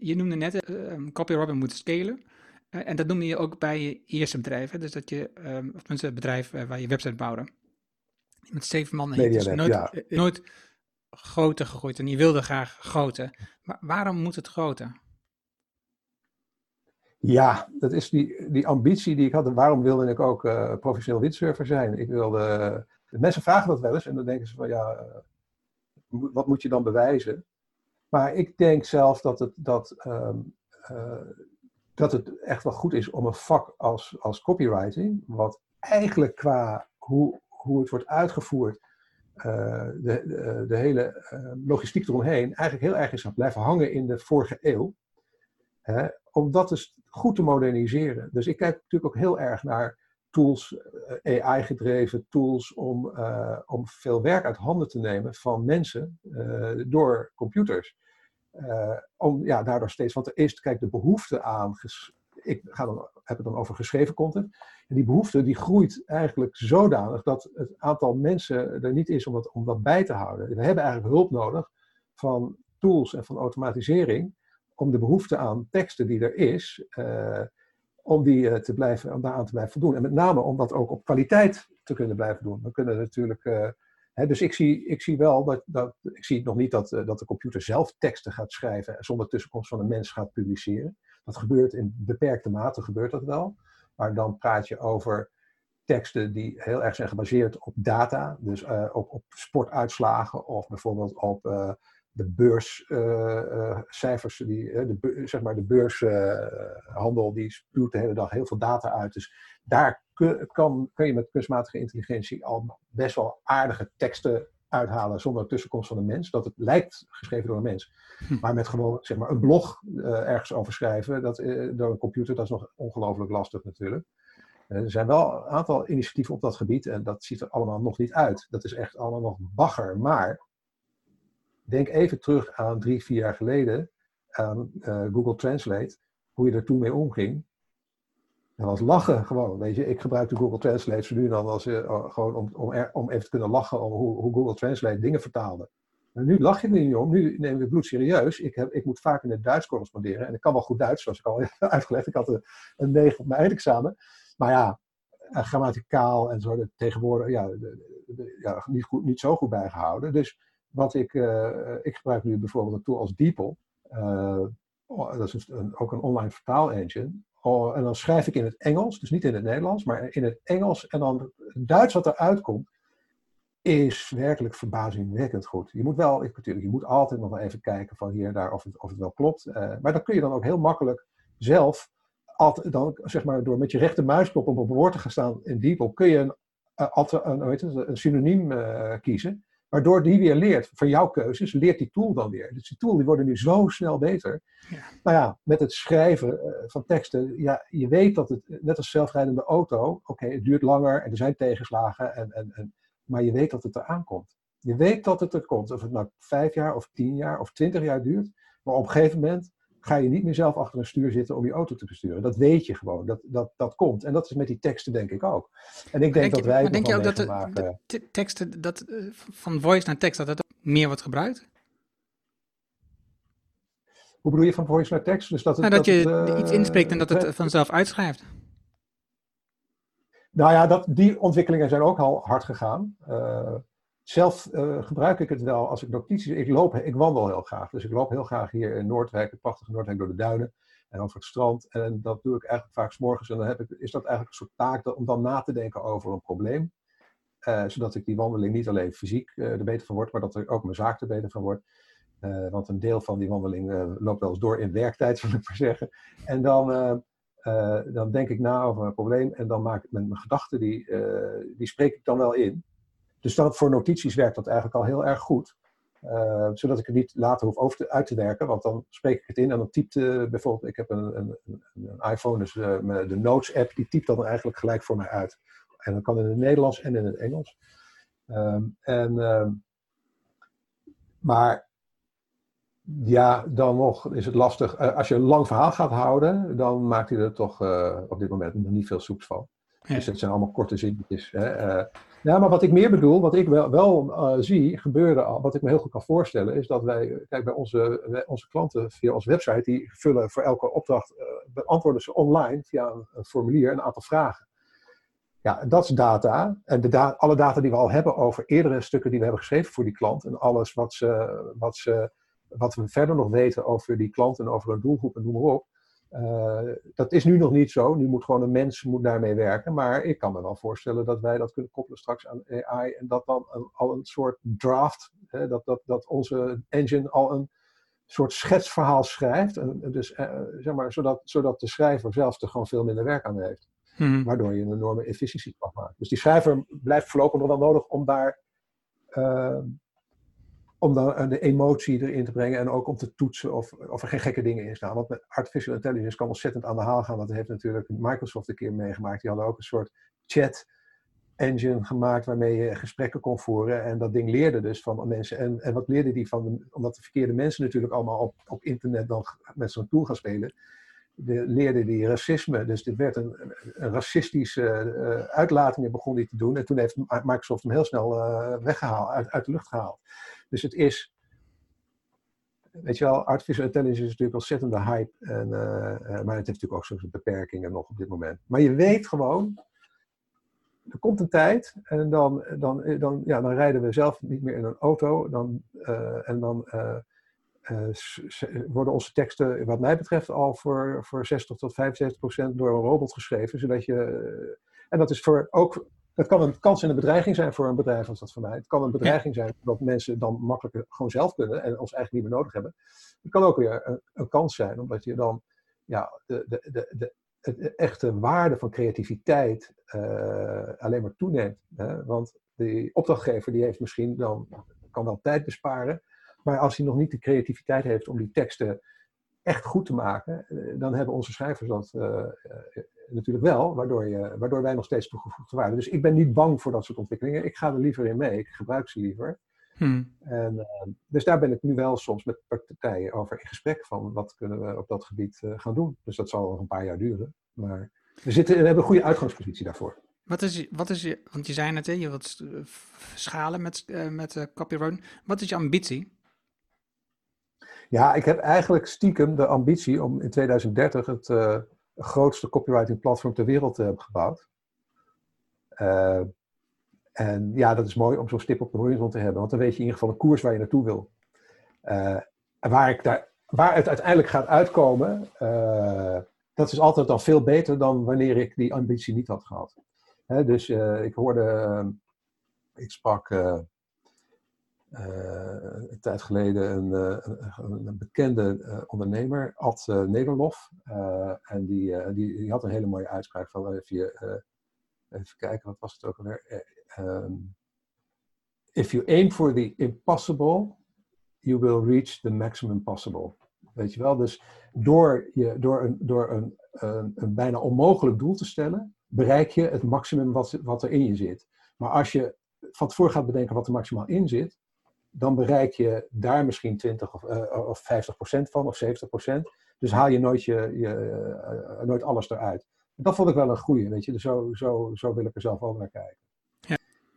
je noemde net, Copy Robin moet scalen. Eh, en dat noemde je ook bij je eerste bedrijf, hè? dus dat je, um, of tenminste het bedrijf uh, waar je website bouwde. Met zeven man heeft dus nooit, ja. uh, nooit groter gegooid en je wilde graag groter. Maar waarom moet het groter? Ja, dat is die, die ambitie die ik had. waarom wilde ik ook professioneel windsurfer zijn? Ik wilde, mensen vragen dat wel eens en dan denken ze van ja, wat moet je dan bewijzen? Maar ik denk zelf dat het, dat, um, dat het echt wel goed is om een vak als, als copywriting, wat eigenlijk qua hoe, hoe het wordt uitgevoerd, uh, de, de, de, hele uh, logistiek eromheen, eigenlijk heel erg is blijven hangen in de vorige eeuw. Hè, om dat dus goed te moderniseren. Dus ik kijk natuurlijk ook heel erg naar tools, eh, AI-gedreven tools, om, om veel werk uit handen te nemen van mensen door computers. Uh, om ja, daardoor steeds, want er is, kijk, de behoefte aan, ik ga dan, heb het dan over geschreven content, en die behoefte die groeit eigenlijk zodanig dat het aantal mensen er niet is om dat, om dat bij te houden. We hebben eigenlijk hulp nodig van tools en van automatisering om de behoefte aan teksten die er is, uh, om, die, uh, te blijven, om daaraan te blijven voldoen. En met name om dat ook op kwaliteit te kunnen blijven doen. We kunnen natuurlijk dus ik zie, ik zie wel dat, dat ik zie nog niet dat, eh, dat de computer zelf teksten gaat schrijven en zonder tussenkomst van een mens gaat publiceren. Dat gebeurt in beperkte mate, gebeurt dat wel. Maar dan praat je over teksten die heel erg zijn gebaseerd op data, dus uh, op, op sportuitslagen of bijvoorbeeld op uh, de beurscijfers, die, de, zeg maar de beurshandel, die spuwt de hele dag heel veel data uit. Dus daar kan, kun je met kunstmatige intelligentie al best wel aardige teksten uithalen zonder tussenkomst van een mens. Dat het lijkt geschreven door een mens. Hm. Maar met gewoon zeg maar, een blog uh, ergens over schrijven dat, uh, door een computer, dat is nog ongelooflijk lastig natuurlijk. Uh, er zijn wel een aantal initiatieven op dat gebied en dat ziet er allemaal nog niet uit. Dat is echt allemaal nog bagger. Maar denk even terug aan drie, vier jaar geleden aan Google Translate, hoe je er toen mee omging. Dat was lachen gewoon, weet je. Ik gebruik de Google Translate zo nu dan als, uh, gewoon om, om, om even te kunnen lachen om hoe, hoe Google Translate dingen vertaalde. En nu lach je er niet om, nu neem ik het bloed serieus. Ik, heb, ik moet vaak in het Duits corresponderen en ik kan wel goed Duits, zoals ik al uitgelegd. Ik had een, 9 op mijn eindexamen. Maar ja, eh, grammaticaal en zo, tegenwoordig ja, ja, niet, goed, niet zo goed bijgehouden. Dus wat ik, uh, ik gebruik nu bijvoorbeeld een tool als DeepL. Uh, dat is ook een online vertaalengine. Oh, en dan schrijf ik in het Engels, dus niet in het Nederlands, maar in het Engels. En dan het Duits wat eruit komt, is werkelijk verbazingwekkend goed. Je moet wel, ik, natuurlijk, je moet altijd nog wel even kijken van hier en daar of het, of het wel klopt. Uh, maar dan kun je dan ook heel makkelijk zelf, altijd, dan, zeg maar, door met je rechter muisknop op een woord te gaan staan in DeepL, kun je een, een, een, een, een synoniem uh, kiezen. Waardoor die weer leert van jouw keuzes, leert die tool dan weer. Dus die tool die worden nu zo snel beter. Ja. Nou ja, met het schrijven uh, van teksten, ja, je weet dat het, net als zelfrijdende auto, oké, het duurt langer en er zijn tegenslagen, en, en, en, maar je weet dat het eraan komt. Je weet dat het er komt. Of het nou vijf jaar of tien jaar of twintig jaar duurt. Maar op een gegeven moment ga je niet meer zelf achter een stuur zitten om je auto te besturen. Dat weet je gewoon. Dat, dat, dat komt. En dat is met die teksten denk ik ook. En ik denk, denk dat wij. Maar denk je ook dat de, de, teksten dat, eh, van voice naar tekst, dat dat meer wordt gebruikt? Hoe bedoel je van voice naar tekst? Dus dat, het, nou, dat, dat je iets inspreekt en dat het vanzelf uitschrijft. Nou ja, dat, die ontwikkelingen zijn ook al hard gegaan. Uh, zelf uh, gebruik ik het wel als ik notities. Ik loop, ik wandel heel graag. Dus ik loop heel graag hier in Noordwijk, het prachtige Noordwijk, door de duinen en over het strand. En dat doe ik eigenlijk vaak s morgens. En dan heb ik, is dat eigenlijk een soort taak om dan na te denken over een probleem. Uh, zodat ik die wandeling niet alleen fysiek uh, er beter van word, maar dat er ook mijn zaak er beter van wordt. Want een deel van die wandeling loopt wel eens door in werktijd, zal ik maar zeggen. En dan, dan denk ik na over een probleem en dan maak ik met mijn gedachten, die, die spreek ik dan wel in. Dus dat, voor notities werkt dat eigenlijk al heel erg goed. Uh, zodat ik het niet later hoef over te, uit te werken, want dan spreek ik het in en dan typt uh, bijvoorbeeld, ik heb een, een, een iPhone, dus uh, de Notes app, die typt dan eigenlijk gelijk voor mij uit. En dat kan in het Nederlands en in het Engels. Um, en, ehm, maar ja, dan nog is het lastig. als je een lang verhaal gaat houden, dan maakt hij er toch op dit moment nog niet veel soeps van. Ja. Dus het zijn allemaal korte zinnetjes. Hè? Ja, maar wat ik meer bedoel, wat ik wel, wel uh, zie gebeuren, wat ik me heel goed kan voorstellen, is dat wij, kijk, bij onze, onze klanten via onze website, die vullen voor elke opdracht, uh, beantwoorden ze online via een, formulier een aantal vragen. Ja, dat is data. En de da alle data die we al hebben over eerdere stukken die we hebben geschreven voor die klant en alles wat, ze, wat, ze, wat we verder nog weten over die klant en over een doelgroep en noem maar op. Uh, dat is nu nog niet zo. Nu moet gewoon een mens moet daarmee werken. Maar ik kan me wel voorstellen dat wij dat kunnen koppelen straks aan AI. En dat dan een, al een soort draft, hè, dat, dat, dat onze engine al een soort schetsverhaal schrijft. En, dus, uh, zeg maar, zodat, zodat de schrijver zelf er gewoon veel minder werk aan heeft. Hmm. Waardoor je een enorme efficiëntie kan maken. Dus die schrijver blijft voorlopig nog wel nodig om daar. Uh, om dan de emotie erin te brengen en ook om te toetsen of, of er geen gekke dingen in staan. Want met artificial intelligence kan ontzettend aan de haal gaan. Dat heeft natuurlijk Microsoft een keer meegemaakt. Die hadden ook een soort chat engine gemaakt waarmee je gesprekken kon voeren. En dat ding leerde dus van mensen. En, en wat leerde die van, omdat de verkeerde mensen natuurlijk allemaal op, op internet dan met zo'n tool gaan spelen. De, leerde die racisme. Dus dit werd een, racistische uh, uitlatingen begon die te doen. En toen heeft Microsoft hem heel snel uh, weggehaald, uit, uit de lucht gehaald. Dus het is, weet je wel, artificial intelligence is natuurlijk ontzettende hype. En, uh, maar het heeft natuurlijk ook soms beperkingen nog op dit moment. Maar je weet gewoon, er komt een tijd en dan, dan, dan, ja, dan rijden we zelf niet meer in een auto. Dan, uh, en dan worden onze teksten, wat mij betreft, al voor, voor 60 tot 75 procent door een robot geschreven. Zodat je, en dat is voor, ook het kan een kans en een bedreiging zijn voor een bedrijf als dat voor mij. Het kan een bedreiging zijn dat mensen dan makkelijker gewoon zelf kunnen en ons eigenlijk niet meer nodig hebben. Het kan ook weer een, een kans zijn, omdat je dan ja, de, de, de, de, de echte waarde van creativiteit uh, alleen maar toeneemt. Hè? Want de opdrachtgever die heeft misschien dan, kan wel tijd besparen, maar als hij nog niet de creativiteit heeft om die teksten echt goed te maken, eh, dan hebben onze schrijvers dat uh, natuurlijk wel, waardoor, je, waardoor wij nog steeds toegevoegde waarde. Dus ik ben niet bang voor dat soort ontwikkelingen. Ik ga er liever in mee. Ik gebruik ze liever. Hmm. En, uh, dus daar ben ik nu wel soms met partijen over in gesprek van wat kunnen we op dat gebied uh, gaan doen. Dus dat zal nog een paar jaar duren. Maar we, zitten, we hebben een goede uitgangspositie daarvoor. Wat is, wat is je, want je zei net, hè, je wilt schalen met, uh, met copyright. Wat is je ambitie? Ja, ik heb eigenlijk stiekem de ambitie om in 2030 het grootste copywriting platform ter wereld hebben gebouwd. Uh, en ja, dat is mooi om zo'n stip op de horizon te hebben, want dan weet je in ieder geval een koers waar je naartoe wil. Uh, waar, ik daar, waar het uiteindelijk gaat uitkomen, dat is altijd dan veel beter dan wanneer ik die ambitie niet had gehad. Hè, dus ik hoorde ik sprak een tijd geleden een, een bekende ondernemer, Ad Nederlof. en die, die, had een hele mooie uitspraak van even, kijken, wat was het ook alweer? Um, if you aim for the impossible, you will reach the maximum possible. Weet je wel? Dus door, je, door, een, door een, een bijna onmogelijk doel te stellen, bereik je het maximum wat, wat er in je zit. Maar als je van tevoren gaat bedenken wat er maximaal in zit, dan bereik je daar misschien 20 of, uh, of 50 procent van, of 70 procent. Dus haal je nooit, je, je uh, nooit alles eruit. Dat vond ik wel een goeie, weet je. Dus zo, zo, zo wil ik er zelf ook naar kijken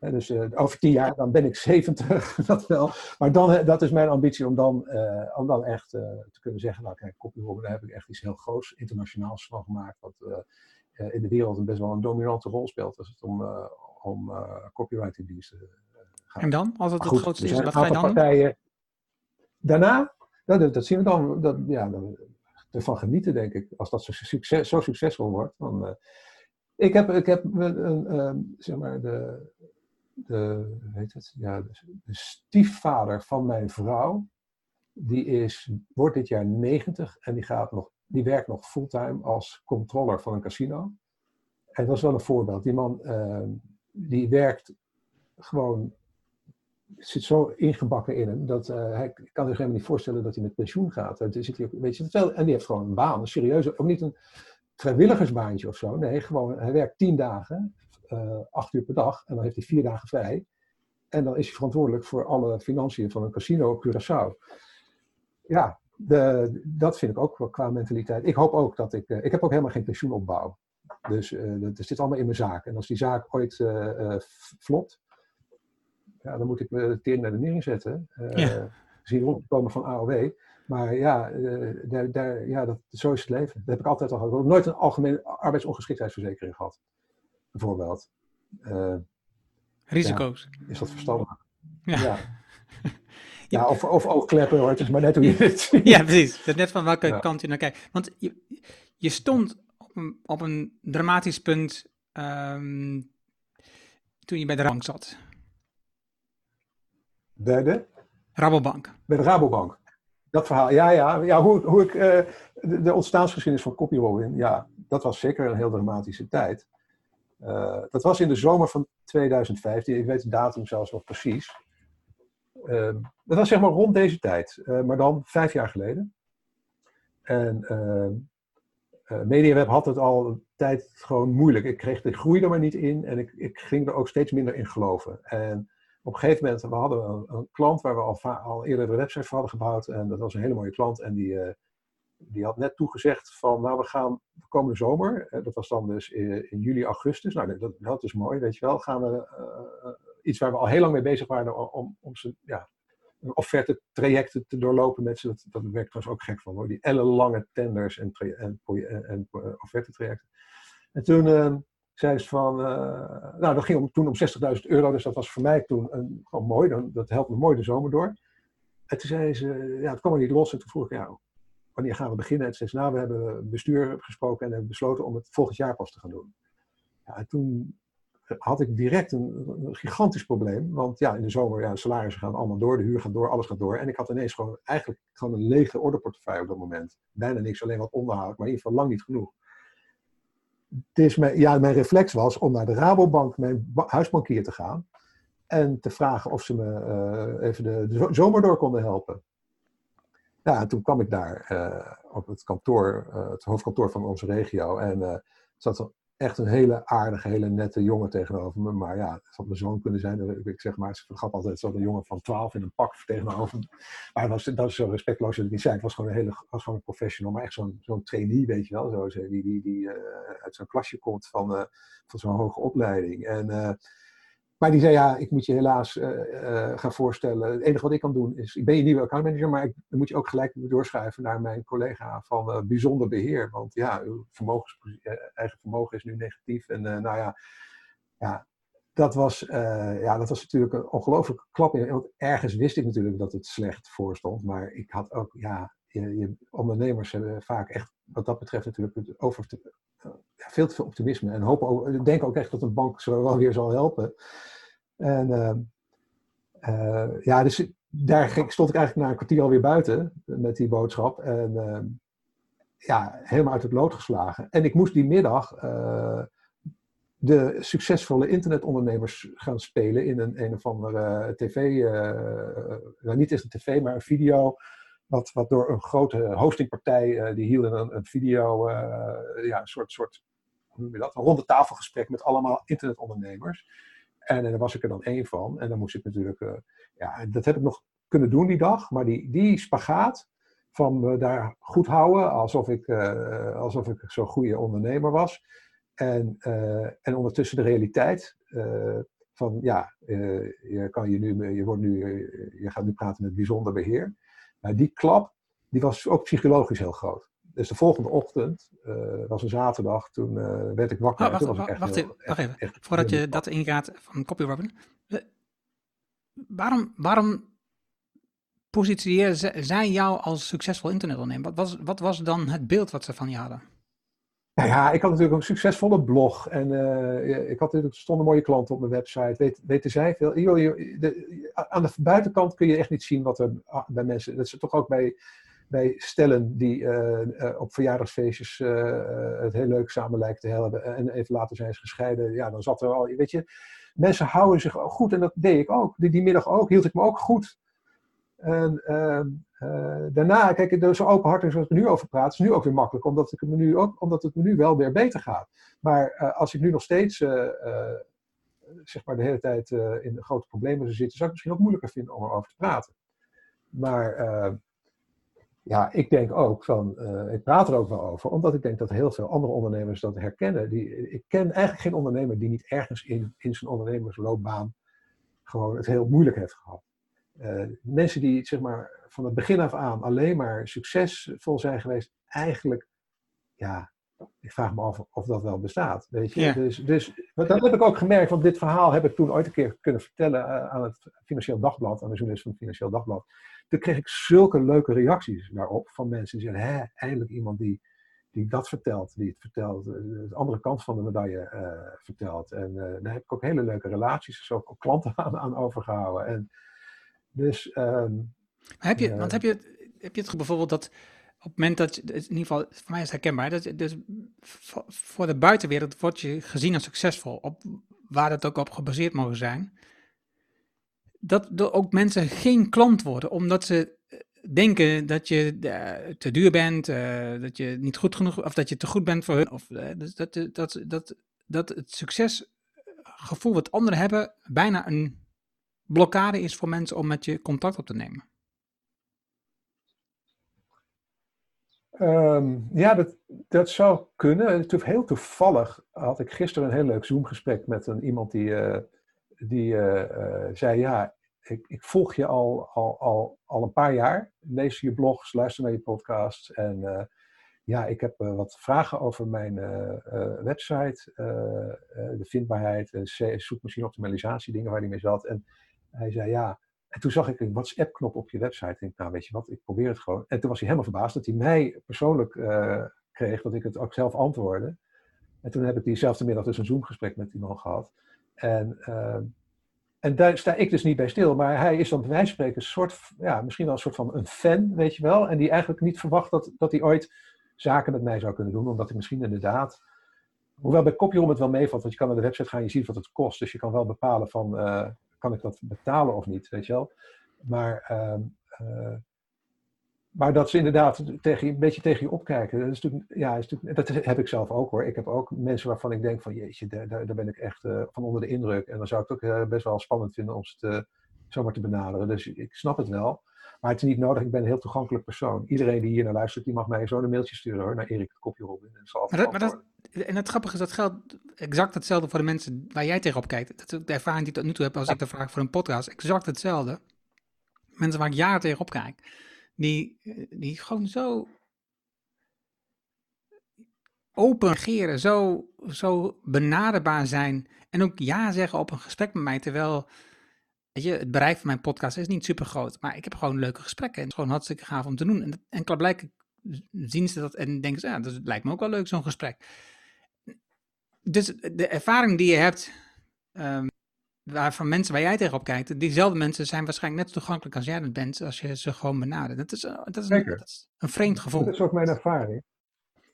dus uh, over tien jaar dan ben ik 70, dat wel. Maar dan, dat is mijn ambitie om dan, om dan echt te kunnen zeggen, nou kijk, daar heb ik echt iets heel groots internationaals van gemaakt, wat in de wereld een best wel een dominante rol speelt als het om, om copywritingdiensten gaat. En dan, als het het grootste is, wat ga je dan partijen, Daarna, nou, dat, dat, zien we dan, dat, ja, dan, ervan genieten denk ik. Als dat zo, succes, zo succesvol wordt, dan... ik heb, ik heb een, zeg maar, de, de, weet het, ja, de, stiefvader van mijn vrouw, die is, wordt dit jaar 90 en die, gaat nog, die werkt nog fulltime als controller van een casino. En dat is wel een voorbeeld. Die man uh, die werkt gewoon, zit zo ingebakken in hem, dat uh, hij kan zich helemaal niet voorstellen dat hij met pensioen gaat. En, zit hij weet je, en die heeft gewoon een baan, een serieuze, ook niet een vrijwilligersbaantje of zo. Nee, gewoon, hij werkt tien dagen uh, acht uur per dag en dan heeft hij vier dagen vrij. En dan is hij verantwoordelijk voor alle financiën van een casino op Curaçao. Ja, de, dat vind ik ook wel qua mentaliteit. Ik hoop ook dat ik. Uh, ik heb ook helemaal geen pensioenopbouw. Dus uh, dat zit allemaal in mijn zaak. En als die zaak ooit uh, flopt, ja, dan moet ik me tering naar de nering zetten. Ja. Zien rondkomen van AOW. Maar ja, daar, daar, ja dat, zo is het leven. Dat heb ik altijd al gehad. Ik heb nooit een algemene arbeidsongeschiktheidsverzekering gehad bijvoorbeeld. Uh, Risico's. Ja, is dat verstandig? Ja. ja. ja. of, of oogkleppen hoor, het is maar net hoe je het ziet. Ja, precies. Het net van welke kant je naar kijkt. Want je, je stond op een, op een dramatisch punt um, toen je bij de bank zat. Bij de? Rabobank. Bij de Rabobank. Dat verhaal, ja, ja. ja hoe, hoe ik, uh, de, de ontstaansgeschiedenis van copywriting, ja, dat was zeker een heel dramatische tijd. Uh, dat was in de zomer van 2015. Ik weet de datum zelfs nog precies. Uh, dat was zeg maar rond deze tijd, maar dan vijf jaar geleden. En MediaWeb had het al een tijd gewoon moeilijk. Ik kreeg de groei er maar niet in en ik, ik ging er ook steeds minder in geloven. En op een gegeven moment, we hadden een, een klant waar we al, eerder de website voor hadden gebouwd. En dat was een hele mooie klant. En die, die had net toegezegd van, nou we gaan de komende zomer, dat was dan dus in, juli, augustus, nou dat, dat is mooi, weet je wel, gaan we iets waar we al heel lang mee bezig waren om, om ze, ja, een offerte trajecten te doorlopen met ze, dat, dat werkt trouwens ook gek van hoor, die ellenlange tenders en, en, offerte trajecten. En toen uh, zei ze van, uh, nou dat ging toen om 60.000 euro, dus dat was voor mij toen een, gewoon mooi, dan, dat helpt me mooi de zomer door. En toen zei ze, ja het kwam er niet los en toen vroeg ik, wanneer gaan we beginnen? En zei nou, we hebben bestuur gesproken en hebben besloten om het volgend jaar pas te gaan doen. Ja, en toen had ik direct een, een, gigantisch probleem. Want ja, in de zomer, ja, de salarissen gaan allemaal door, de huur gaat door, alles gaat door. En ik had ineens gewoon eigenlijk gewoon een lege orderportefeuille op dat moment. Bijna niks, alleen wat onderhoud, maar in ieder geval lang niet genoeg. Dus mijn, ja, mijn reflex was om naar de Rabobank, mijn huisbankier, te gaan. En te vragen of ze me uh, even de, zomer door konden helpen. Ja, en toen kwam ik daar uh, op het kantoor, uh, het hoofdkantoor van onze regio. En uh, zat er echt een hele aardige, hele nette jongen tegenover me. Maar ja, het had mijn zoon kunnen zijn. Ik zeg maar, ze vergat altijd zo'n jongen van 12 in een pak tegenover me. Maar was, dat is zo respectloos dat ik niet zei. Het was gewoon een hele was gewoon een professional, maar echt zo'n zo'n trainee, weet je wel. Zo, die die, die uit zo'n klasje komt van, van zo'n hoge opleiding. En maar die zei, ja, ik moet je helaas uh, uh, gaan voorstellen. Het enige wat ik kan doen is, ik ben je nieuwe accountmanager, maar ik, dan moet je ook gelijk doorschuiven naar mijn collega van uh, bijzonder beheer. Want ja, uw vermogens, eigen vermogen is nu negatief. En nou ja, ja, dat was, ja, dat was natuurlijk een ongelooflijke klap. Want ergens wist ik natuurlijk dat het slecht voor stond. Maar ik had ook, ja, je, ondernemers hebben vaak echt, wat dat betreft natuurlijk, over veel te veel optimisme. En hopen, denken ook echt dat een bank zo wel weer zal helpen. En ehm, eh, ja, dus daar stond ik eigenlijk na een kwartier alweer buiten met die boodschap. En ehm, ja, helemaal uit het lood geslagen. En ik moest die middag eh, de succesvolle internetondernemers gaan spelen in een, een of andere tv. nou, niet eens een tv, maar een video wat, wat door een grote hostingpartij, uh, die hielden een, een video, uh, ja, een soort, soort hoe noem je dat, een ronde tafelgesprek met allemaal internetondernemers. En, en daar was ik er dan één van. En dan moest ik natuurlijk, uh, ja, dat heb ik nog kunnen doen die dag. Maar die, die spagaat van me daar goed houden, alsof ik, alsof ik zo'n goede ondernemer was. En, en ondertussen de realiteit van, ja, je, kan je, nu, je, wordt nu, je gaat nu praten met bijzonder beheer. Nou, die klap, die was ook psychologisch heel groot. Dus de volgende ochtend, uh, was een zaterdag, toen uh, werd ik wakker. Oh, wacht, was wacht, echt wacht, heel, even, echt, wacht even, echt voordat je dat ingaat van copywriting. Waarom, waarom positioneer zij jou als succesvol internetondernemer? Wat was, wat was dan het beeld wat ze van je hadden? Nou ja, ik had natuurlijk een succesvolle blog en uh, ik had natuurlijk stonden mooie klanten op mijn website. Weet, weten zij veel? Yo, yo, de, aan de buitenkant kun je echt niet zien wat er bij mensen. Dat is toch ook bij, bij stellen die uh, uh, op verjaardagsfeestjes het heel leuk samen lijken te hebben en even later zijn ze gescheiden. Ja, dan zat er al, weet je, mensen houden zich goed en dat deed ik ook. Die, die middag ook, hield ik me ook goed. En uh, daarna, kijk, zo openhartig zoals ik nu over praat, is nu ook weer makkelijk, omdat, ik het me nu ook, omdat het me nu wel weer beter gaat. Maar uh, als ik nu nog steeds, uh, zeg maar, de hele tijd in grote problemen zou zitten, zou ik het misschien ook moeilijker vinden om erover te praten. Maar ja, ik denk ook van, ik praat er ook wel over, omdat ik denk dat heel veel andere ondernemers dat herkennen. Die, ik ken eigenlijk geen ondernemer die niet ergens in, in zijn ondernemersloopbaan gewoon het heel moeilijk heeft gehad. Uh, mensen die zeg maar, van het begin af aan alleen maar succesvol zijn geweest, eigenlijk, ja, ik vraag me af of dat wel bestaat. Weet je? Ja. Dus, dus dat heb ik ook gemerkt, want dit verhaal heb ik toen ooit een keer kunnen vertellen uh, aan het Financieel Dagblad, aan de journalist van het Financieel Dagblad. Toen kreeg ik zulke leuke reacties daarop van mensen die zeggen: hè, eindelijk iemand die, die dat vertelt, die het vertelt, de andere kant van de medaille uh, vertelt. En daar heb ik ook hele leuke relaties, dus ook klanten aan, aan overgehouden. En, dus, um, maar heb je, uh, want heb je, heb je het bijvoorbeeld dat op het moment dat, je, in ieder geval, voor mij is het herkenbaar, dat, dus voor de buitenwereld word je gezien als succesvol, op waar dat ook op gebaseerd mogen zijn, dat er ook mensen geen klant worden, omdat ze denken dat je uh, te duur bent, uh, dat je niet goed genoeg, of dat je te goed bent voor hun, of uh, dus dat, dat, dat, dat het succesgevoel wat anderen hebben bijna een blokkade is voor mensen om met je contact op te nemen? Um, ja, dat, dat zou kunnen. Heel toevallig had ik gisteren een heel leuk Zoom-gesprek met een, iemand die, uh, die uh, uh, zei: Ja, ik, ik, volg je al, al, al, al een paar jaar. Lees je blogs, luister naar je podcasts. En ja, ik heb wat vragen over mijn website, de vindbaarheid, zoekmachine optimalisatie, dingen waar die mee zat. En hij zei ja. En toen zag ik een WhatsApp-knop op je website. En ik denk, nou weet je wat, ik probeer het gewoon. En toen was hij helemaal verbaasd dat hij mij persoonlijk uh, kreeg, dat ik het ook zelf antwoordde. En toen heb ik diezelfde middag dus een Zoom-gesprek met die man gehad. En, uh, en daar sta ik dus niet bij stil. Maar hij is dan bij wijze van spreken een soort, ja, misschien wel een soort van een fan, weet je wel. En die eigenlijk niet verwacht dat, dat hij ooit zaken met mij zou kunnen doen. Omdat ik misschien inderdaad Hoewel bij Copyroom het wel meevalt, want je kan naar de website gaan en je ziet wat het kost. Dus je kan wel bepalen van, uh, kan ik dat betalen of niet, weet je wel. Maar, uh, uh, maar dat ze inderdaad tegen, een beetje tegen je opkijken, dat, is natuurlijk, ja, is natuurlijk, dat heb ik zelf ook hoor. Ik heb ook mensen waarvan ik denk van, jeetje, daar, daar ben ik echt uh, van onder de indruk. En dan zou ik het ook uh, best wel spannend vinden om ze te, zomaar te benaderen. Dus ik snap het wel. Maar het is niet nodig, ik ben een heel toegankelijk persoon. Iedereen die hier naar luistert, die mag mij zo een mailtje sturen hoor, naar Erik kopje Robin. En, zal maar dat, maar dat, en het grappige is, dat geldt exact hetzelfde voor de mensen waar jij tegenop kijkt. Dat is de ervaring die ik tot nu toe heb als ja. ik de vraag voor een podcast. Exact hetzelfde. Mensen waar ik jaren tegenop kijk, die, die gewoon zo open reageren, zo, zo benaderbaar zijn en ook ja zeggen op een gesprek met mij, terwijl Weet je, het bereik van mijn podcast is niet super groot, maar ik heb gewoon leuke gesprekken. En het is gewoon hartstikke gaaf om te doen. En, en klaarblijkelijk zien ze dat en denken ze, ja, dat lijkt me ook wel leuk, zo'n gesprek. Dus de ervaring die je hebt, um, waarvan mensen waar jij tegenop kijkt, diezelfde mensen zijn waarschijnlijk net zo toegankelijk als jij dat bent, als je ze gewoon benadert. Dat is, dat is, een, dat is een vreemd gevoel. Dat is ook mijn ervaring.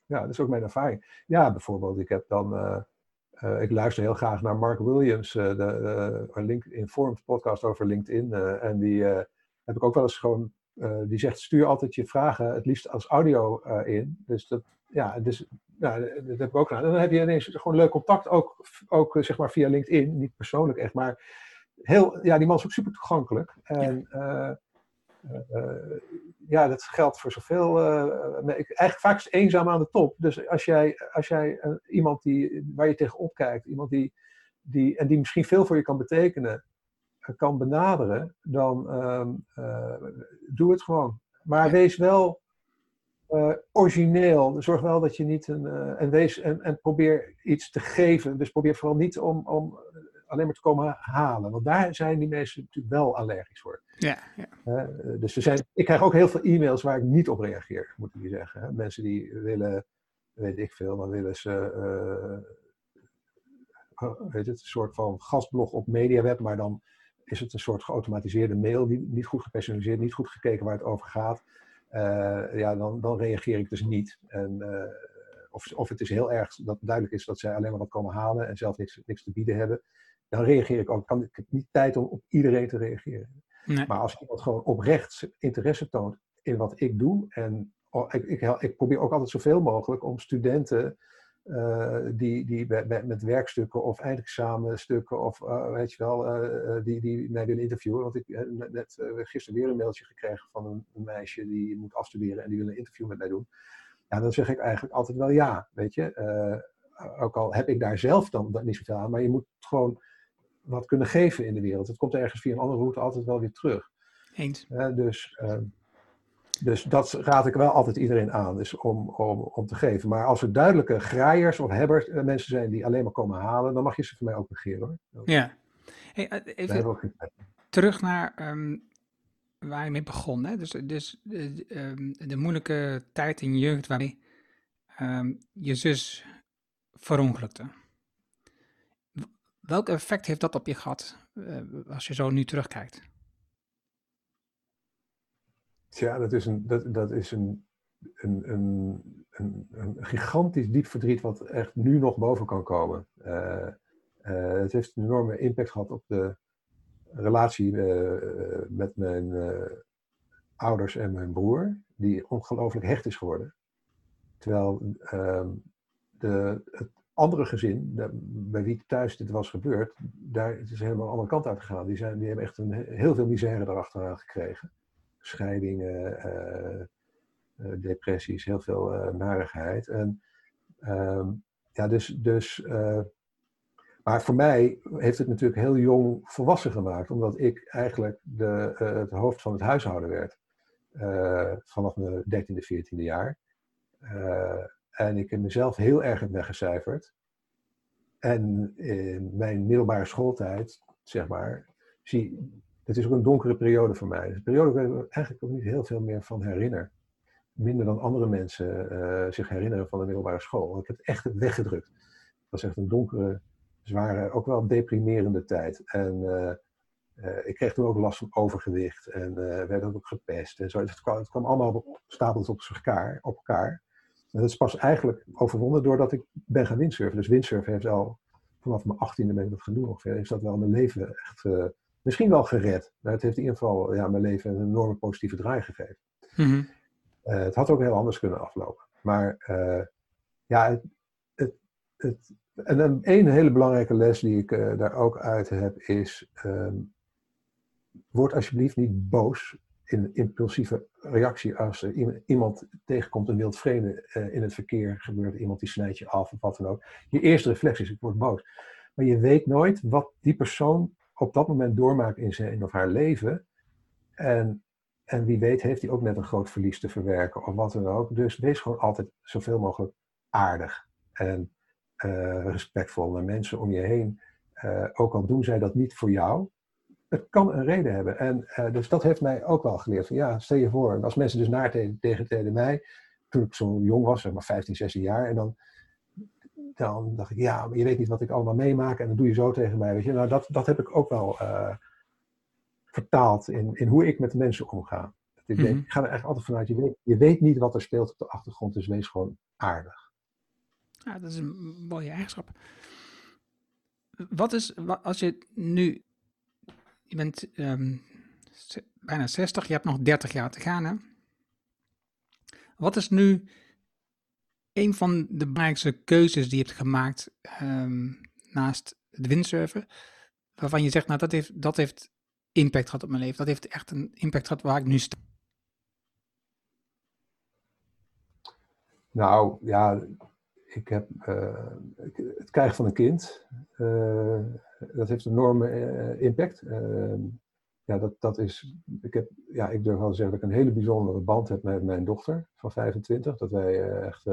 Ja, dat is ook mijn ervaring. Ja, bijvoorbeeld, ik heb dan. Uh, ik luister heel graag naar Mark Williams, uh, de uh, Link Informed podcast over LinkedIn. en die heb ik ook wel eens gewoon. die zegt: stuur altijd je vragen het liefst als audio in. Dus dat, ja, dus, ja, dat heb ik ook gedaan. En dan heb je ineens gewoon leuk contact, ook, ook zeg maar via LinkedIn. Niet persoonlijk echt, maar heel, ja, die man is ook super toegankelijk. En ja, ja dat geldt voor zoveel. eigenlijk vaak is het eenzaam aan de top. Dus als jij, als jij iemand die, waar je tegenop kijkt, iemand die, die, en die misschien veel voor je kan betekenen, kan benaderen, dan um, doe het gewoon. Maar wees wel uh, origineel. Zorg wel dat je niet een. Uh, en, wees, en, en probeer iets te geven. Dus probeer vooral niet om, om alleen maar te komen halen. Want daar zijn die mensen natuurlijk wel allergisch voor. Ja, ja. Uh, dus er zijn, ik krijg ook heel veel e-mails waar ik niet op reageer, moet ik je zeggen. Mensen die willen, weet ik veel, dan willen ze. weet het, een soort van gastblog op MediaWeb, maar dan is het een soort geautomatiseerde mail, die, niet goed gepersonaliseerd, niet goed gekeken waar het over gaat. Uh, ja, dan, dan reageer ik dus niet. En, uh, of, of het is heel erg dat duidelijk is dat zij alleen maar wat komen halen en zelf niks, niks te bieden hebben. Dan reageer ik ook. Kan, ik heb niet tijd om op iedereen te reageren. Nee. Maar als iemand gewoon oprecht interesse toont in wat ik doe. En oh, ik, ik, ik, probeer ook altijd zoveel mogelijk om studenten uh, die, die met werkstukken of eindexamenstukken of uh, weet je wel, uh, die, die mij willen interviewen. Want ik heb net gisteren weer een mailtje gekregen van een, een, meisje die moet afstuderen en die wil een interview met mij doen. Ja, dan zeg ik eigenlijk altijd wel ja, weet je. ook al heb ik daar zelf dan niet zoveel aan, maar je moet gewoon wat kunnen geven in de wereld. Het komt ergens via een andere route altijd wel weer terug. Eens. dus ehm, dus dat raad ik wel altijd iedereen aan, dus om, om, om te geven. Maar als er duidelijke graaiers of hebbers, eh, mensen zijn die alleen maar komen halen, dan mag je ze voor mij ook negeren hoor. Ja. Hey, eh, even terug naar um, waar je mee begon. Hè? Dus, dus de, um, de moeilijke tijd in je jeugd waarin um, je zus verongelukte. Welk effect heeft dat op je gehad uh, als je zo nu terugkijkt? Ja, dat is een, dat, dat is een, een, een, een, gigantisch diep verdriet wat echt nu nog boven kan komen. Uh, uh, het heeft een enorme impact gehad op de relatie met mijn ouders en mijn broer, die ongelooflijk hecht is geworden. Terwijl ehm, de, het andere gezin, bij wie thuis dit was gebeurd, daar het is helemaal de andere kant uit gegaan. Die, zijn, die hebben echt een, heel veel misère erachteraan gekregen scheidingen, eh, eh, depressies, heel veel eh, narigheid. En, ehm, ja, dus, dus maar voor mij heeft het natuurlijk heel jong volwassen gemaakt, omdat ik eigenlijk de, het hoofd van het huishouden werd. vanaf mijn 13e, 14e jaar. En ik heb mezelf heel erg weggecijferd. En in mijn middelbare schooltijd, zeg maar, zie, het is ook een donkere periode voor mij. Een periode waar ik eigenlijk ook niet heel veel meer van herinner. Minder dan andere mensen uh, zich herinneren van de middelbare school. Ik heb het echt weggedrukt. Het was echt een donkere, zware, ook wel deprimerende tijd. En uh, uh, ik kreeg toen ook last van overgewicht en werd ook gepest en zo. Het kwam, het kwam allemaal stapels op elkaar. Op elkaar. En dat is pas eigenlijk overwonnen doordat ik ben gaan windsurfen. Dus windsurfen heeft al vanaf mijn achttiende ben ik dat gaan doen ongeveer. Heeft dat wel mijn leven echt misschien wel gered. Maar het heeft in ieder geval ja, mijn leven een enorme positieve draai gegeven. Mhm. Eh, het had ook heel anders kunnen aflopen. Maar uh, ja, het, het, het, en een, een hele belangrijke les die ik daar ook uit heb is: um, word alsjeblieft niet boos in impulsieve reactie als er iemand tegenkomt, een wild vreemde in het verkeer, gebeurt iemand die snijdt je af of wat dan ook. Je eerste reflex is: ik word boos. Maar je weet nooit wat die persoon op dat moment doormaakt in zijn of haar leven. En, en wie weet heeft hij ook net een groot verlies te verwerken of wat dan ook. Dus wees gewoon altijd zoveel mogelijk aardig en uh, respectvol naar mensen om je heen. Uh, ook al doen zij dat niet voor jou, het kan een reden hebben. En uh, dus dat heeft mij ook wel geleerd. Van, ja, stel je voor, als mensen dus naar tegen, tegen, tegen mij, toen ik zo jong was, zeg maar 15, 16 jaar, en dan dan dacht ik, ja, maar je weet niet wat ik allemaal meemaak en dan doe je zo tegen mij. Weet je? Nou, dat, dat heb ik ook wel vertaald in, in hoe ik met de mensen omga. Ik, mhm. ik ga er eigenlijk altijd vanuit, je weet, je weet niet wat er speelt op de achtergrond, dus wees gewoon aardig. Ja, dat is een mooie eigenschap. Wat is, als je nu, je bent ehm, bijna 60, je hebt nog 30 jaar te gaan, hè? Wat is nu een van de belangrijkste keuzes die je hebt gemaakt ehm, naast het windsurfen, waarvan je zegt, nou dat heeft, dat heeft impact gehad op mijn leven, dat heeft echt een impact gehad waar ik nu sta? Nou ja, ik heb uh, het krijgen van een kind. Uh, dat heeft een enorme uh, impact. Ehm, ja, dat, dat is. Ik, heb, ja, ik durf wel te zeggen dat ik een hele bijzondere band heb met mijn dochter van 25. Dat wij echt.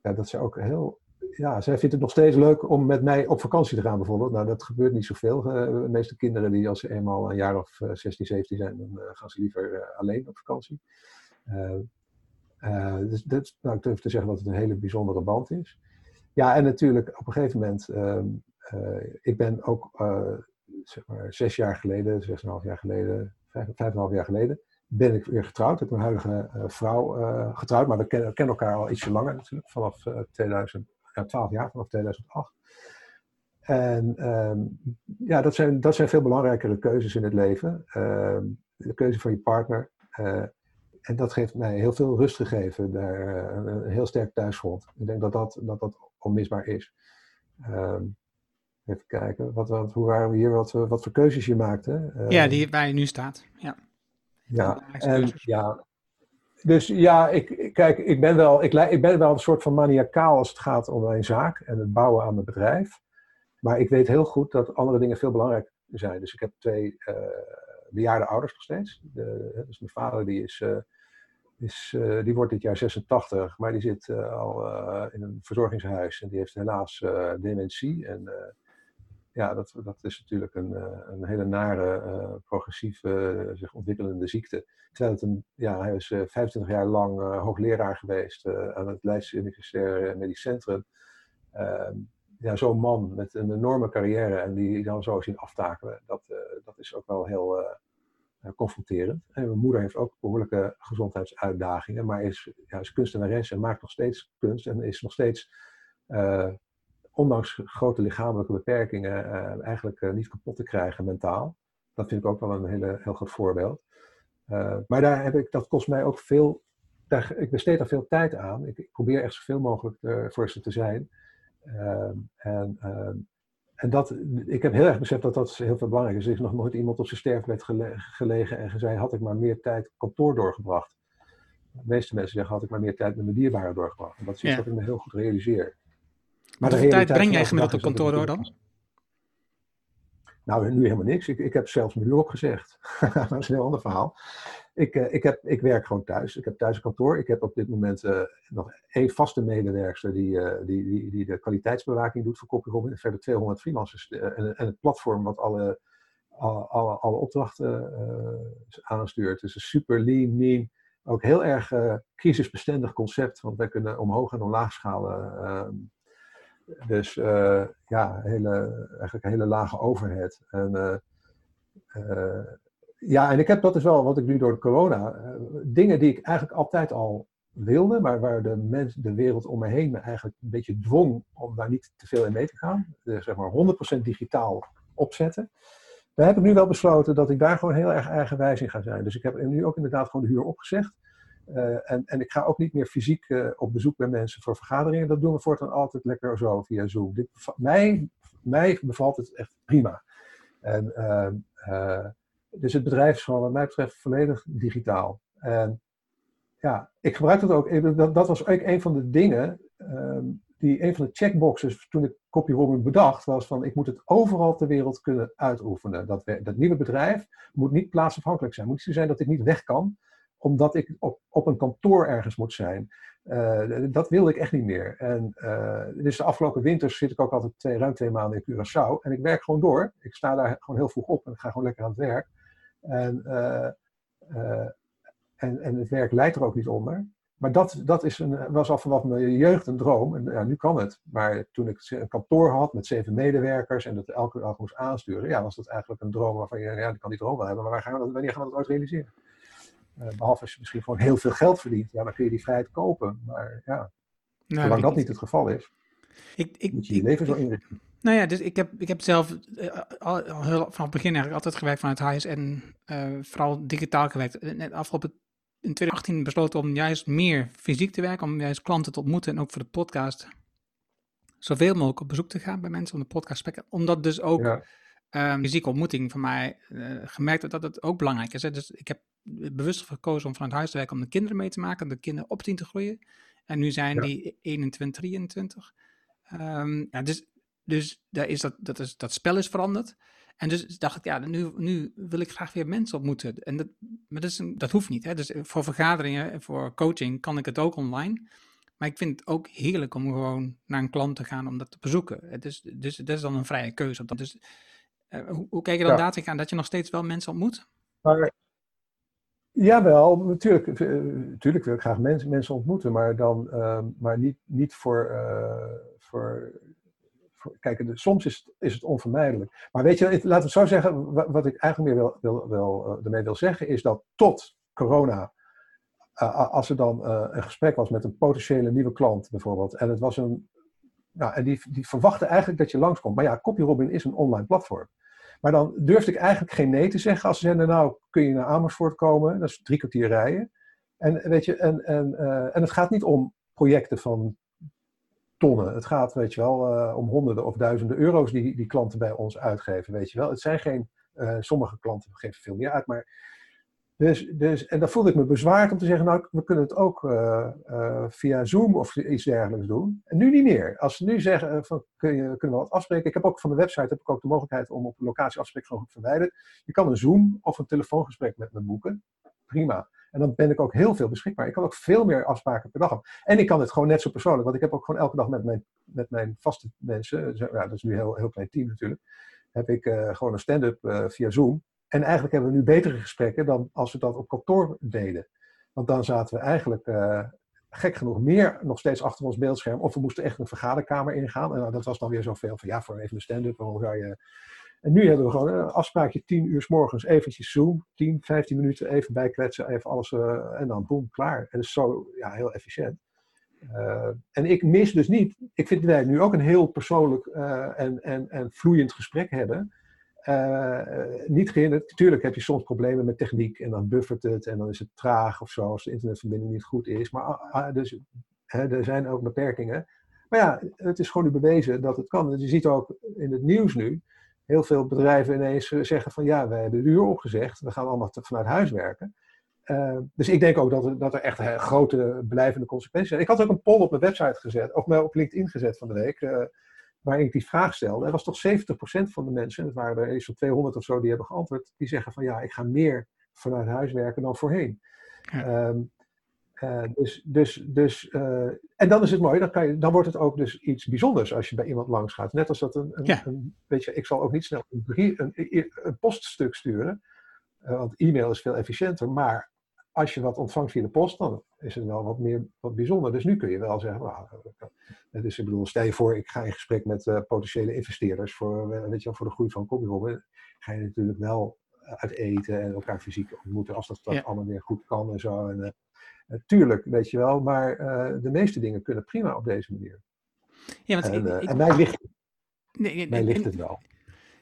ja, dat ze ook heel. Ja, zij vindt het nog steeds leuk om met mij op vakantie te gaan, bijvoorbeeld. Nou, dat gebeurt niet zoveel. de meeste kinderen, die als ze eenmaal een jaar of 16, 17 zijn, dan gaan ze liever alleen op vakantie. Uh, dus dat, nou, ik durf te zeggen dat het een hele bijzondere band is. Ja, en natuurlijk op een gegeven moment, uh, ik ben ook uh, zeg maar zes jaar geleden, zes en een half jaar geleden, vijf, vijf en een half jaar geleden, ben ik weer getrouwd. Ik heb mijn huidige vrouw getrouwd, maar we kennen, elkaar al ietsje langer natuurlijk, vanaf 2000, ja, 12 jaar, vanaf 2008. En um, ja, dat zijn, dat zijn veel belangrijkere keuzes in het leven. Ehm, de keuze van je partner, en dat heeft mij heel veel rust gegeven, daar, eh, een heel sterk thuisgrond. Ik denk dat dat, dat, dat onmisbaar is. Um, even kijken, wat, wat, hoe waren we hier, wat, wat voor keuzes je maakte? Uh, ja, die waar je nu staat. Ja, ja, en, ja dus ja, ik, kijk, ik ben, wel, ik, ik ben wel een soort van maniakaal als het gaat om mijn zaak en het bouwen aan mijn bedrijf. Maar ik weet heel goed dat andere dingen veel belangrijker zijn. Dus ik heb twee uh, bejaarde ouders nog steeds. De, dus mijn vader die is is, uh, die wordt dit jaar 86, maar die zit al in een verzorgingshuis en die heeft helaas dementie. En ja, dat, dat is natuurlijk een, een hele nare, progressieve, zich ontwikkelende ziekte. Terwijl het een, ja, hij is 25 jaar lang hoogleraar geweest aan het Leidse Universitair Medisch Centrum. Ehm, ja, zo'n man met een enorme carrière en die dan zo zien aftakelen, dat, dat is ook wel heel eh, confronterend. En mijn moeder heeft ook behoorlijke gezondheidsuitdagingen, maar is, ja, is kunstenares en maakt nog steeds kunst en is nog steeds, uh, ondanks grote lichamelijke beperkingen, uh, eigenlijk uh, niet kapot te krijgen mentaal. Dat vind ik ook wel een hele, heel goed voorbeeld. maar daar heb ik, dat kost mij ook veel, daar, ik besteed daar veel tijd aan. Ik, ik probeer echt zoveel mogelijk voor ze te zijn. Ehm, en ehm, en dat, ik heb heel erg beseft dat dat heel veel belangrijk is. Er is nog nooit iemand op zijn sterfbed gelegen en gezegd, had ik maar meer tijd kantoor doorgebracht. De meeste mensen zeggen, had ik maar meer tijd met mijn dierbaren doorgebracht. En dat is iets wat ik me heel goed realiseer. Maar hoeveel tijd breng jij gemiddeld op kantoor door dan? Nou, nu helemaal niks. Ik, ik heb zelfs mijn uur opgezegd. dat is een heel ander verhaal. Ik, uh, ik, heb, ik werk gewoon thuis. Ik heb thuis een kantoor. Ik heb op dit moment uh, nog één vaste medewerkster die, uh, die, die, die, de kwaliteitsbewaking doet voor Copyroom. En verder 200 freelancers. En, en, het platform wat alle, alle, alle, alle opdrachten aanstuurt. Dus een super lean, mean. Ook heel erg crisisbestendig concept. Want wij kunnen omhoog en omlaag schalen. Dus ja, hele, eigenlijk een hele lage overhead. En ja, en ik heb dat is wel wat ik nu door de corona, dingen die ik eigenlijk altijd al wilde, maar waar de, mens, de wereld om me heen me eigenlijk een beetje dwong om daar niet te veel in mee te gaan. Dus zeg maar 100% digitaal opzetten. Daar heb ik nu wel besloten dat ik daar gewoon heel erg eigenwijs in ga zijn. Dus ik heb nu ook inderdaad gewoon de huur opgezegd. Uh, en, en ik ga ook niet meer fysiek uh, op bezoek bij mensen voor vergaderingen. Dat doen we voortaan altijd lekker zo via Zoom. Dit, mij, mij bevalt het echt prima. En uh, dus het bedrijf is gewoon, wat mij betreft, volledig digitaal. En ja, ik gebruik dat ook. Dat, dat was ook een van de dingen, um, die een van de checkboxes toen ik copywriting bedacht, was van ik moet het overal ter wereld kunnen uitoefenen. Dat, dat nieuwe bedrijf moet niet plaatsafhankelijk zijn. Moet niet zo zijn dat ik niet weg kan, omdat ik op, op een kantoor ergens moet zijn. Uh, dat wil ik echt niet meer. En uh, dus de afgelopen winters zit ik ook altijd twee, ruim twee maanden in Curaçao. En ik werk gewoon door. Ik sta daar gewoon heel vroeg op en ik ga gewoon lekker aan het werk. En, uh, en, en het werk leidt er ook niet onder. maar dat, dat is een, was al vanaf mijn jeugd een droom. En ja, nu kan het. Maar toen ik een kantoor had met zeven medewerkers en dat elke dag moest aansturen, ja, was dat eigenlijk een droom waarvan je, ja, ik kan die droom wel hebben, maar gaan dat, wanneer gaan we dat ooit realiseren? Uh, behalve als je misschien gewoon heel veel geld verdient, ja, dan kun je die vrijheid kopen. Maar ja, nou, zolang dat niet het geval is, ik, ik, moet je je leven zo inrichten. Nou ja, dus ik heb, ik heb zelf uh, al, al heel, vanaf het begin eigenlijk altijd gewerkt vanuit huis en uh, vooral digitaal gewerkt. En afgelopen in 2018 besloten om juist meer fysiek te werken, om juist klanten te ontmoeten en ook voor de podcast zoveel mogelijk op bezoek te gaan bij mensen om de podcast te spreken. Omdat dus ook ja. um, fysieke ontmoeting van mij uh, gemerkt dat het ook belangrijk is. Hè? Dus ik heb bewust gekozen om vanuit huis te werken om de kinderen mee te maken, om de kinderen op te groeien. En nu zijn ja. die 21, 23. Um, ja, dus dus daar is dat, dat, is, dat spel is veranderd. En dus dacht ik, ja, nu, nu wil ik graag weer mensen ontmoeten. En dat, maar dat, is een, dat hoeft niet. Hè? Dus voor vergaderingen en voor coaching kan ik het ook online. Maar ik vind het ook heerlijk om gewoon naar een klant te gaan om dat te bezoeken. Dus, dus dat is dan een vrije keuze. Dus, uh, hoe, hoe kijk je dan ja. daar aan dat je nog steeds wel mensen ontmoet? Maar, jawel, natuurlijk, natuurlijk wil ik graag mensen, mensen ontmoeten, maar, dan, uh, maar niet, niet voor, uh, voor kijk, soms is het, is het onvermijdelijk. Maar weet je, laten we het zo zeggen, wat ik eigenlijk meer wil, wil, wil, uh, wil zeggen, is dat tot corona, als er dan een gesprek was met een potentiële nieuwe klant bijvoorbeeld, en het was een, nou, en die, die verwachtte eigenlijk dat je langskomt. Maar ja, CopyRobin is een online platform. Maar dan durfde ik eigenlijk geen nee te zeggen als ze zeiden, nou kun je naar Amersfoort komen, dat is drie kwartier rijden. En, weet je, en, en, en het gaat niet om projecten van tonnen. Het gaat, weet je wel, uh, om honderden of duizenden euro's die, die klanten bij ons uitgeven, weet je wel. Het zijn geen, uh, sommige klanten geven veel meer uit, maar... Dus, dus, en dan voelde ik me bezwaard om te zeggen, nou, we kunnen het ook uh, via Zoom of iets dergelijks doen. En nu niet meer. Als ze nu zeggen, van, kun je, kunnen we wat afspreken. Ik heb ook van de website heb ik ook de mogelijkheid om op locatie gewoon verwijderd. Je kan een Zoom of een telefoongesprek met me boeken. Prima. En dan ben ik ook heel veel beschikbaar. Ik kan ook veel meer afspraken per dag. En ik kan het gewoon net zo persoonlijk, want ik heb ook gewoon elke dag met mijn, met mijn vaste mensen, ja, dat is nu een heel, heel klein team natuurlijk, heb ik gewoon een stand-up via Zoom. En eigenlijk hebben we nu betere gesprekken dan als we dat op kantoor deden. Want dan zaten we eigenlijk uh, gek genoeg meer nog steeds achter ons beeldscherm. Of we moesten echt een vergaderkamer ingaan. En nou, dat was dan weer zoveel van ja, voor even een stand-up, waarom zou je en nu hebben we gewoon een afspraakje 10 uur s morgens, eventjes Zoom, 10, 15 minuten even bijkletsen, even alles uh, en dan boem, klaar. En dat is zo ja, heel efficiënt. Uh, en ik mis dus niet, ik vind dat wij nu ook een heel persoonlijk en, en, en vloeiend gesprek hebben. Niet gehinderd, natuurlijk heb je soms problemen met techniek en dan buffert het en dan is het traag of zo als de internetverbinding niet goed is. Maar dus, hè, er zijn ook beperkingen. Maar ja, het is gewoon nu bewezen dat het kan. Je ziet ook in het nieuws nu, heel veel bedrijven ineens eh, zeggen van ja, wij hebben de uur opgezegd, we gaan allemaal vanuit huis werken. Uh, dus ik denk ook dat er, dat er echt grote blijvende consequenties zijn. Ik had ook een poll op mijn website gezet, of op LinkedIn gezet van de week, waarin ik die vraag stelde. Er was toch 70% van de mensen, het waren er eens zo'n 200 of zo, die hebben geantwoord, die zeggen van ja, ik ga meer vanuit huis werken dan voorheen. Ja. Um, uh, dus, dus, dus, uh, en dan is het mooi, dan, kan je, dan wordt het ook dus iets bijzonders als je bij iemand langs gaat. Net als dat een, een, ja. een weet je, ik zal ook niet snel een, brief, een, een poststuk sturen, uh, want e-mail is veel efficiënter, maar als je wat ontvangt via de post, dan is het wel wat meer wat bijzonder. Dus nu kun je wel zeggen, nou, dus ik bedoel, stel je voor, ik ga in gesprek met potentiële investeerders voor, weet je, voor de groei van Copyrobben, ga je natuurlijk wel uit eten en elkaar fysiek ontmoeten als dat, dat ja. allemaal weer goed kan en zo. En, uh, tuurlijk, weet je wel, maar de meeste dingen kunnen prima op deze manier. Ja, want en, ik, en mij ligt, nee, nee, mij ligt het wel.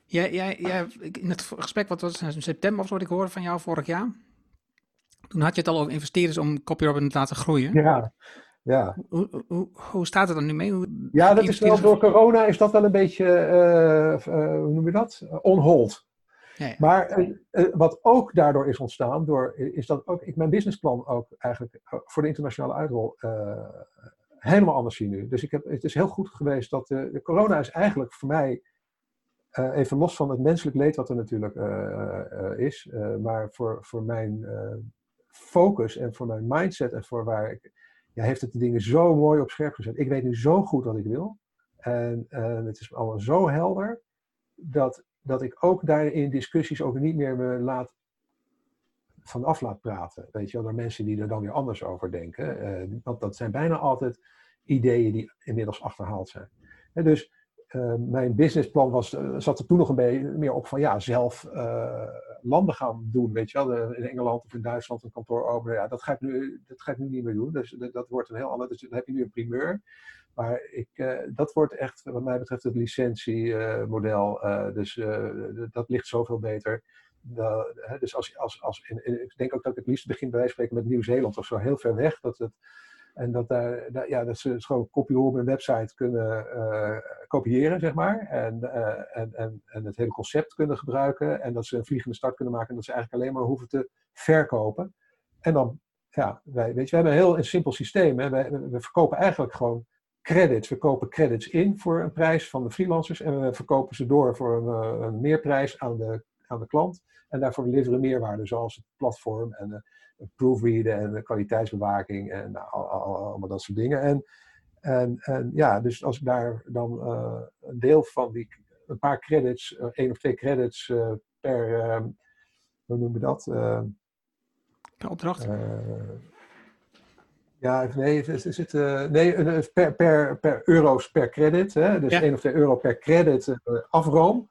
Ja, ja, ja, in het gesprek wat was in september of wat ik hoorde van jou vorig jaar. Toen had je het al over investeerders om Copyrobin te laten groeien. Ja, ja. Hoe, hoe, hoe staat het er nu mee? Hoe, ja, dat is wel door corona is dat wel een beetje, hoe noem je dat? On hold. Ja, ja. Maar uh, wat ook daardoor is ontstaan, door, is dat ook ik mijn businessplan ook eigenlijk voor de internationale uitrol helemaal anders zie nu. Dus ik heb, het is heel goed geweest dat de, de corona is eigenlijk voor mij, uh, even los van het menselijk leed wat er natuurlijk is, maar voor, voor mijn focus en voor mijn mindset en voor waar ik, ja, heeft het de dingen zo mooi op scherp gezet. Ik weet nu zo goed wat ik wil. En het is allemaal zo helder dat dat ik ook daarin discussies ook niet meer me laat vanaf laat praten. Weet je wel, door mensen die er dan weer anders over denken. want dat zijn bijna altijd ideeën die inmiddels achterhaald zijn. En dus mijn businessplan was, zat er toen nog een beetje meer op van ja, zelf landen gaan doen. Weet je wel, in Engeland of in Duitsland een kantoor openen. Ja, dat ga ik nu, dat ga ik nu niet meer doen. Dus dat, wordt een heel ander. Dus dan heb je nu een primeur. Maar ik, uh, dat wordt echt, wat mij betreft, het licentiemodel. Dus dat ligt zoveel beter. dus als, als, als, ik denk ook dat ik het liefst begin bij spreken met Nieuw-Zeeland of zo, heel ver weg. Dat het, en dat, daar, ja, dat ze gewoon copy op een website kunnen kopiëren, zeg maar. En, en, en, en het hele concept kunnen gebruiken. En dat ze een vliegende start kunnen maken. En dat ze eigenlijk alleen maar hoeven te verkopen. En dan, ja, wij, weet je, we hebben een heel simpel systeem. Hè. Wij, we verkopen eigenlijk gewoon credits. We kopen credits in voor een prijs van de freelancers en we verkopen ze door voor een, eh, een meerprijs aan de, aan de klant. En daarvoor leveren meerwaarde, zoals het platform en uh, proofreaden en de kwaliteitsbewaking en nou, allemaal dat soort dingen. En, en, en ja, dus als ik daar dan uh, een deel van die, een paar credits, uh, één of twee credits per, hoe noemen we dat? per opdracht? Ja, nee, er zit, uh, nee per, per, per euro's per credit. Hè? Dus ja. 1 of 2 euro per credit uh, afroom.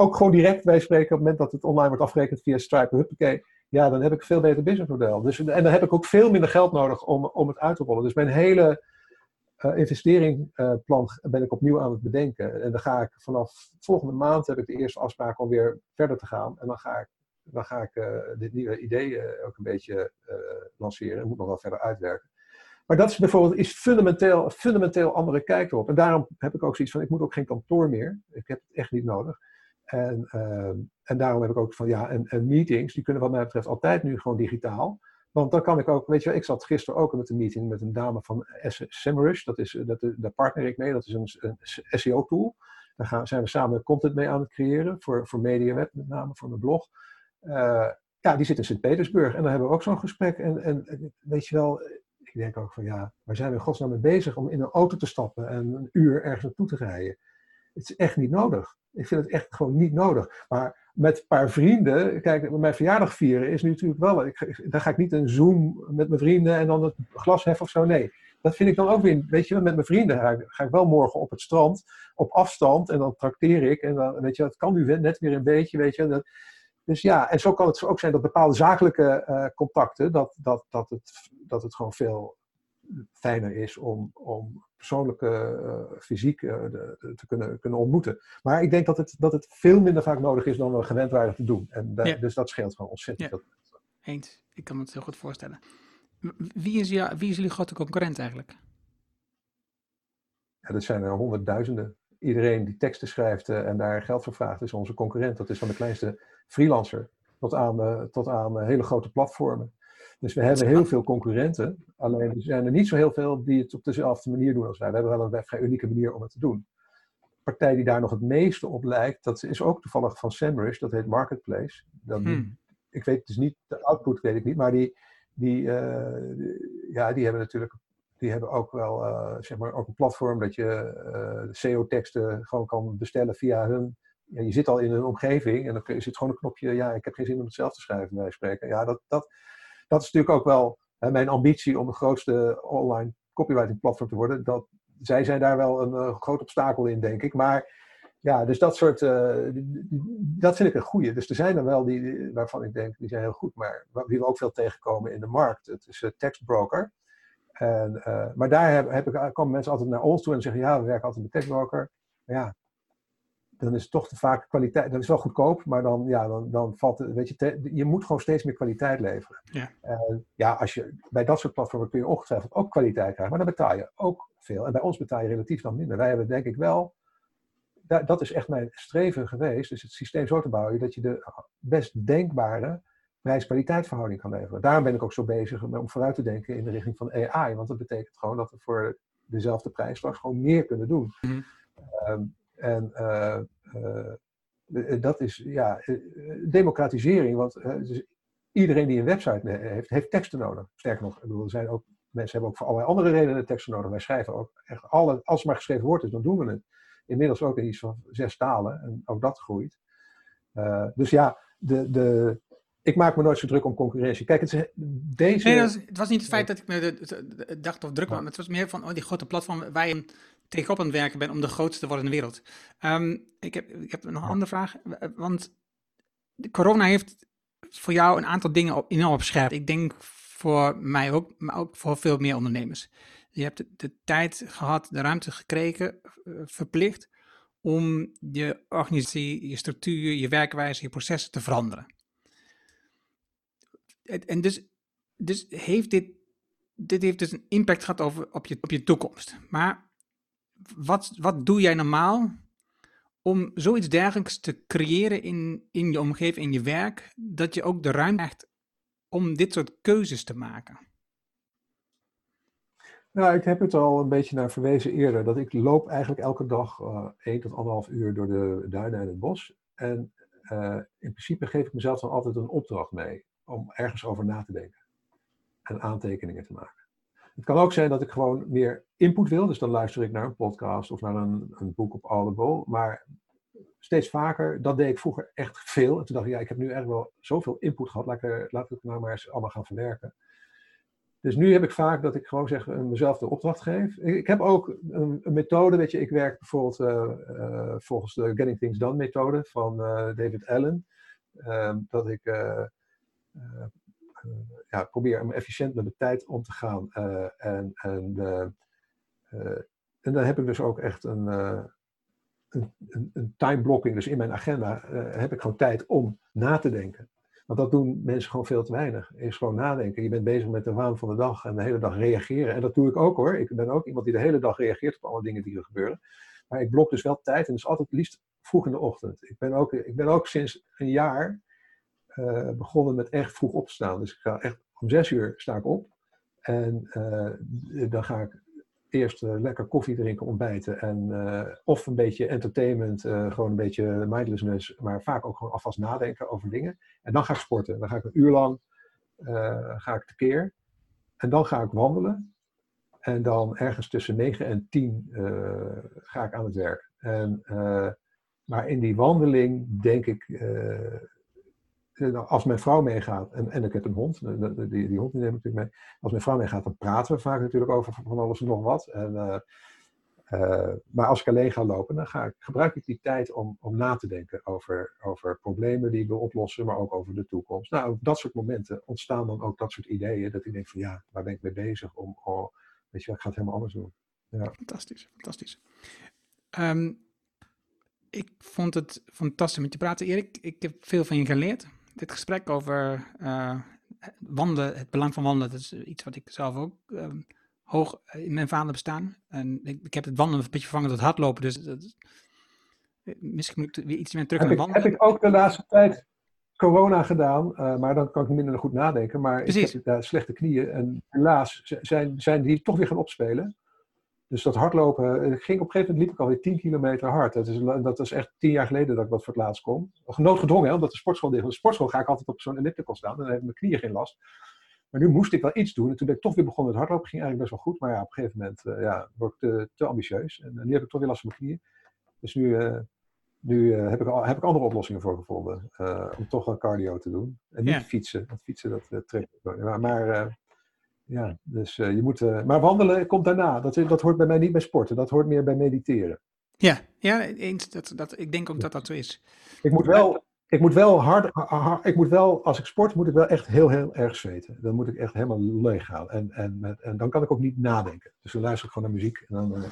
Ook gewoon direct bij spreken op het moment dat het online wordt afgerekend via Stripe. Huppakee. Ja, dan heb ik veel beter businessmodel. Dus, en dan heb ik ook veel minder geld nodig om, om het uit te rollen. Dus mijn hele uh, investeringplan ben ik opnieuw aan het bedenken. En dan ga ik vanaf volgende maand heb ik de eerste afspraak om weer verder te gaan. En dan ga ik, dan ga ik dit nieuwe idee ook een beetje lanceren. Ik moet nog wel verder uitwerken. Maar dat is bijvoorbeeld is fundamenteel, fundamenteel andere kijk erop. En daarom heb ik ook zoiets van, ik moet ook geen kantoor meer. Ik heb het echt niet nodig. En, uh, en daarom heb ik ook van, ja, en, meetings, die kunnen wat mij betreft altijd nu gewoon digitaal. Want dan kan ik ook, weet je wel, ik zat gisteren ook met een meeting met een dame van SEMrush. Dat is, dat, daar partner ik mee, dat is een, SEO-tool. Daar gaan, zijn we samen content mee aan het creëren, voor, voor MediaWeb met name, voor mijn blog. Uh, ja, die zit in Sint-Petersburg en dan hebben we ook zo'n gesprek. En, en weet je wel, ik denk ook van ja, waar zijn we in godsnaam mee bezig om in een auto te stappen en een uur ergens naartoe te rijden? Het is echt niet nodig. Ik vind het echt gewoon niet nodig. Maar met een paar vrienden, kijk, mijn verjaardag vieren is nu natuurlijk wel. Ik, dan ga ik niet een Zoom met mijn vrienden en dan het glas heffen of zo. Nee, dat vind ik dan ook weer. Weet je, met mijn vrienden ga ik, wel morgen op het strand, op afstand en dan trakteer ik. En dan, weet je, dat kan nu net weer een beetje, weet je. Dat, dus ja, en zo kan het ook zijn dat bepaalde zakelijke uh, contacten, dat, dat, dat, het, dat het gewoon veel fijner is om, om persoonlijke, uh, fysiek uh, de, te kunnen, kunnen ontmoeten. Maar ik denk dat het, dat het veel minder vaak nodig is dan we gewend waren te doen. En ja. Dus dat scheelt gewoon ontzettend. Ja. Eens, ik kan me het heel goed voorstellen. Wie is, ja, wie is jullie grote concurrent eigenlijk? Ja, dat zijn er honderdduizenden. Iedereen die teksten schrijft en daar geld voor vraagt, is onze concurrent. Dat is van de kleinste freelancer tot aan, tot aan hele grote platformen. Dus we hebben heel veel concurrenten, alleen er zijn er niet zo heel veel die het op dezelfde manier doen als wij. We hebben wel een vrij unieke manier om het te doen. De partij die daar nog het meeste op lijkt, dat is ook toevallig van SEMrush, dat heet Marketplace. Dat, hmm. Ik weet dus niet, de output weet ik niet, maar die, die, uh, die ja, die hebben natuurlijk die hebben ook wel zeg maar ook een platform dat je SEO-teksten gewoon kan bestellen via hun ja, je zit al in een omgeving en dan zit gewoon een knopje, ja, ik heb geen zin om het zelf te schrijven, bij spreken. Ja, dat, dat, dat is natuurlijk ook wel mijn ambitie om de grootste online copywriting platform te worden. Dat, zij zijn daar wel een uh, groot obstakel in, denk ik. Maar ja, dus dat soort, uh, dat vind ik een goede. Dus er zijn er wel die, waarvan ik denk, die zijn heel goed. Maar wie we ook veel tegenkomen in de markt, het is uh, tekstbroker. En, maar daar heb, ik, komen mensen altijd naar ons toe en zeggen, ja, we werken altijd met tekstbroker. Maar ja, dan is het toch te vaak kwaliteit. Dat is wel goedkoop, maar dan, ja, dan, dan valt het. Weet je, je moet gewoon steeds meer kwaliteit leveren. Ja. Uh, ja, als je, bij dat soort platformen kun je ongetwijfeld ook kwaliteit krijgen, maar dan betaal je ook veel. En bij ons betaal je relatief dan minder. Wij hebben denk ik wel. Dat is echt mijn streven geweest. Dus het systeem zo te bouwen dat je de best denkbare prijs-kwaliteitverhouding kan leveren. Daarom ben ik ook zo bezig om vooruit te denken in de richting van AI. Want dat betekent gewoon dat we voor dezelfde prijs straks gewoon meer kunnen doen. Mm -hmm. En uh, uh, dat is ja, democratisering, want dus iedereen die een website heeft, heeft teksten nodig. Sterker nog, ik bedoel, er zijn ook, mensen hebben ook voor allerlei andere redenen teksten nodig. Wij schrijven ook echt alle, als het maar geschreven wordt is, dan doen we het. Inmiddels ook in iets van zes talen en ook dat groeit. dus ja, de, de, ik maak me nooit zo druk om concurrentie. Kijk, het, is, deze... Nee, was, het was niet het feit dat ik me de, dacht of druk was. Het was meer van oh, die grote platform waar je tegenop aan het werken bent om de grootste te worden in de wereld. Ehm, ik, heb, ik heb nog een andere vraag. Want corona heeft voor jou een aantal dingen enorm op scherp. Ik denk voor mij ook, maar ook voor veel meer ondernemers. Je hebt de, tijd gehad, de ruimte gekregen, eh, verplicht om je organisatie, je structuur, je werkwijze, je processen te veranderen. En dus, dus heeft dit, dit heeft dus een impact gehad over, op, je, op je toekomst. Maar wat, wat doe jij normaal om zoiets dergelijks te creëren in, in je omgeving, in je werk, dat je ook de ruimte krijgt om dit soort keuzes te maken? Nou, ik heb het al een beetje naar verwezen eerder, dat ik loop eigenlijk elke dag uh, 1 tot anderhalf uur door de duinen en het bos. En uh, in principe geef ik mezelf dan altijd een opdracht mee om ergens over na te denken en aantekeningen te maken. Het kan ook zijn dat ik gewoon meer input wil, dus dan luister ik naar een podcast of naar een, een boek op Audible. Maar steeds vaker, dat deed ik vroeger echt veel. En toen dacht ik, ja, ik heb nu echt wel zoveel input gehad, laat ik, laat het nou maar eens allemaal gaan verwerken. Dus nu heb ik vaak dat ik gewoon zeg, mezelf de opdracht geef. Ik, heb ook een, methode, weet je, ik werk bijvoorbeeld uh, uh, volgens de Getting Things Done methode van David Allen. Ehm, dat ik ja, probeer efficiënt met de tijd om te gaan. en, en, en dan heb ik dus ook echt een, een, een, een time blocking. Dus in mijn agenda heb ik gewoon tijd om na te denken. Want dat doen mensen gewoon veel te weinig. Is gewoon nadenken. Je bent bezig met de waan van de dag en de hele dag reageren. En dat doe ik ook hoor. Ik ben ook iemand die de hele dag reageert op alle dingen die er gebeuren. Maar ik blok dus wel tijd en dat is altijd liefst vroeg in de ochtend. Ik ben ook, ik ben ook sinds een jaar uh, begonnen met echt vroeg opstaan. Dus ik ga echt om zes uur sta ik op. En uh, dan ga ik eerst uh, lekker koffie drinken, ontbijten en of een beetje entertainment, gewoon een beetje mindlessness, maar vaak ook gewoon alvast nadenken over dingen. En dan ga ik sporten. Dan ga ik een uur lang ga ik tekeer. En dan ga ik wandelen. En dan ergens tussen 9 en 10 ga ik aan het werk. En, maar in die wandeling denk ik als mijn vrouw meegaat, en, en ik heb een hond, die, die hond neem ik natuurlijk mee. Als mijn vrouw meegaat, dan praten we vaak natuurlijk over van alles en nog wat. En, uh, uh, maar als ik alleen ga lopen, dan ga ik, gebruik ik die tijd om, om na te denken over, over problemen die ik wil oplossen, maar ook over de toekomst. Nou, op dat soort momenten ontstaan dan ook dat soort ideeën, dat ik denk van ja, waar ben ik mee bezig? Om, oh, weet je, ik ga het helemaal anders doen. Ja. Fantastisch, fantastisch. Um, ik vond het fantastisch met je praten, Erik. Ik heb veel van je geleerd dit gesprek over uh, wandelen, het belang van wandelen, dat is iets wat ik zelf ook um, hoog in mijn vader bestaan. En ik, ik, heb het wandelen een beetje vervangen tot hardlopen, dus dat, misschien moet ik weer iets meer terug naar wandelen. Heb ik ook de laatste tijd corona gedaan, uh, maar dan kan ik minder goed nadenken. Maar Precies. ik heb uh, slechte knieën en helaas zijn, zijn die toch weer gaan opspelen. Dus dat hardlopen, ik ging op een gegeven moment liep ik alweer 10 kilometer hard. Dat is, dat is echt tien jaar geleden dat ik dat voor het laatst kon. Noodgedwongen, hè, omdat de sportschool dicht De sportschool ga ik altijd op zo'n elliptical staan en dan hebben mijn knieën geen last. Maar nu moest ik wel iets doen. En toen ben ik toch weer begonnen met hardlopen. Ging eigenlijk best wel goed. Maar ja, op een gegeven moment uh, ja, word ik te, te ambitieus. En uh, nu heb ik toch weer last van mijn knieën. Dus nu, uh, nu heb, ik, heb ik andere oplossingen voor gevonden. om toch een cardio te doen. En niet ja. fietsen. Want fietsen, dat trekt. Maar, maar ja, dus uh, je moet. Uh, maar wandelen komt daarna. Dat, dat hoort bij mij niet bij sporten. Dat hoort meer bij mediteren. Ja, ja eens. Dat, dat, ik denk ook dat dat zo is. Ik moet wel. Ik moet wel hard, hard, ik moet wel, als ik sport, moet ik wel echt heel, heel erg zweten. Dan moet ik echt helemaal leeg gaan. En, en, en dan kan ik ook niet nadenken. Dus dan luister ik gewoon naar muziek. En dan, uh,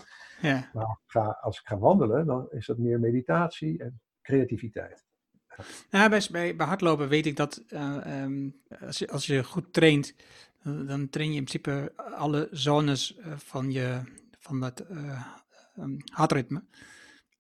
ja. Maar als ik, ga, als ik ga wandelen, dan is dat meer meditatie en creativiteit. Ja, bij, bij, bij hardlopen weet ik dat uh, um, als, je, als je goed traint, dan train je in principe alle zones eh, van, je, van dat uh, hartritme.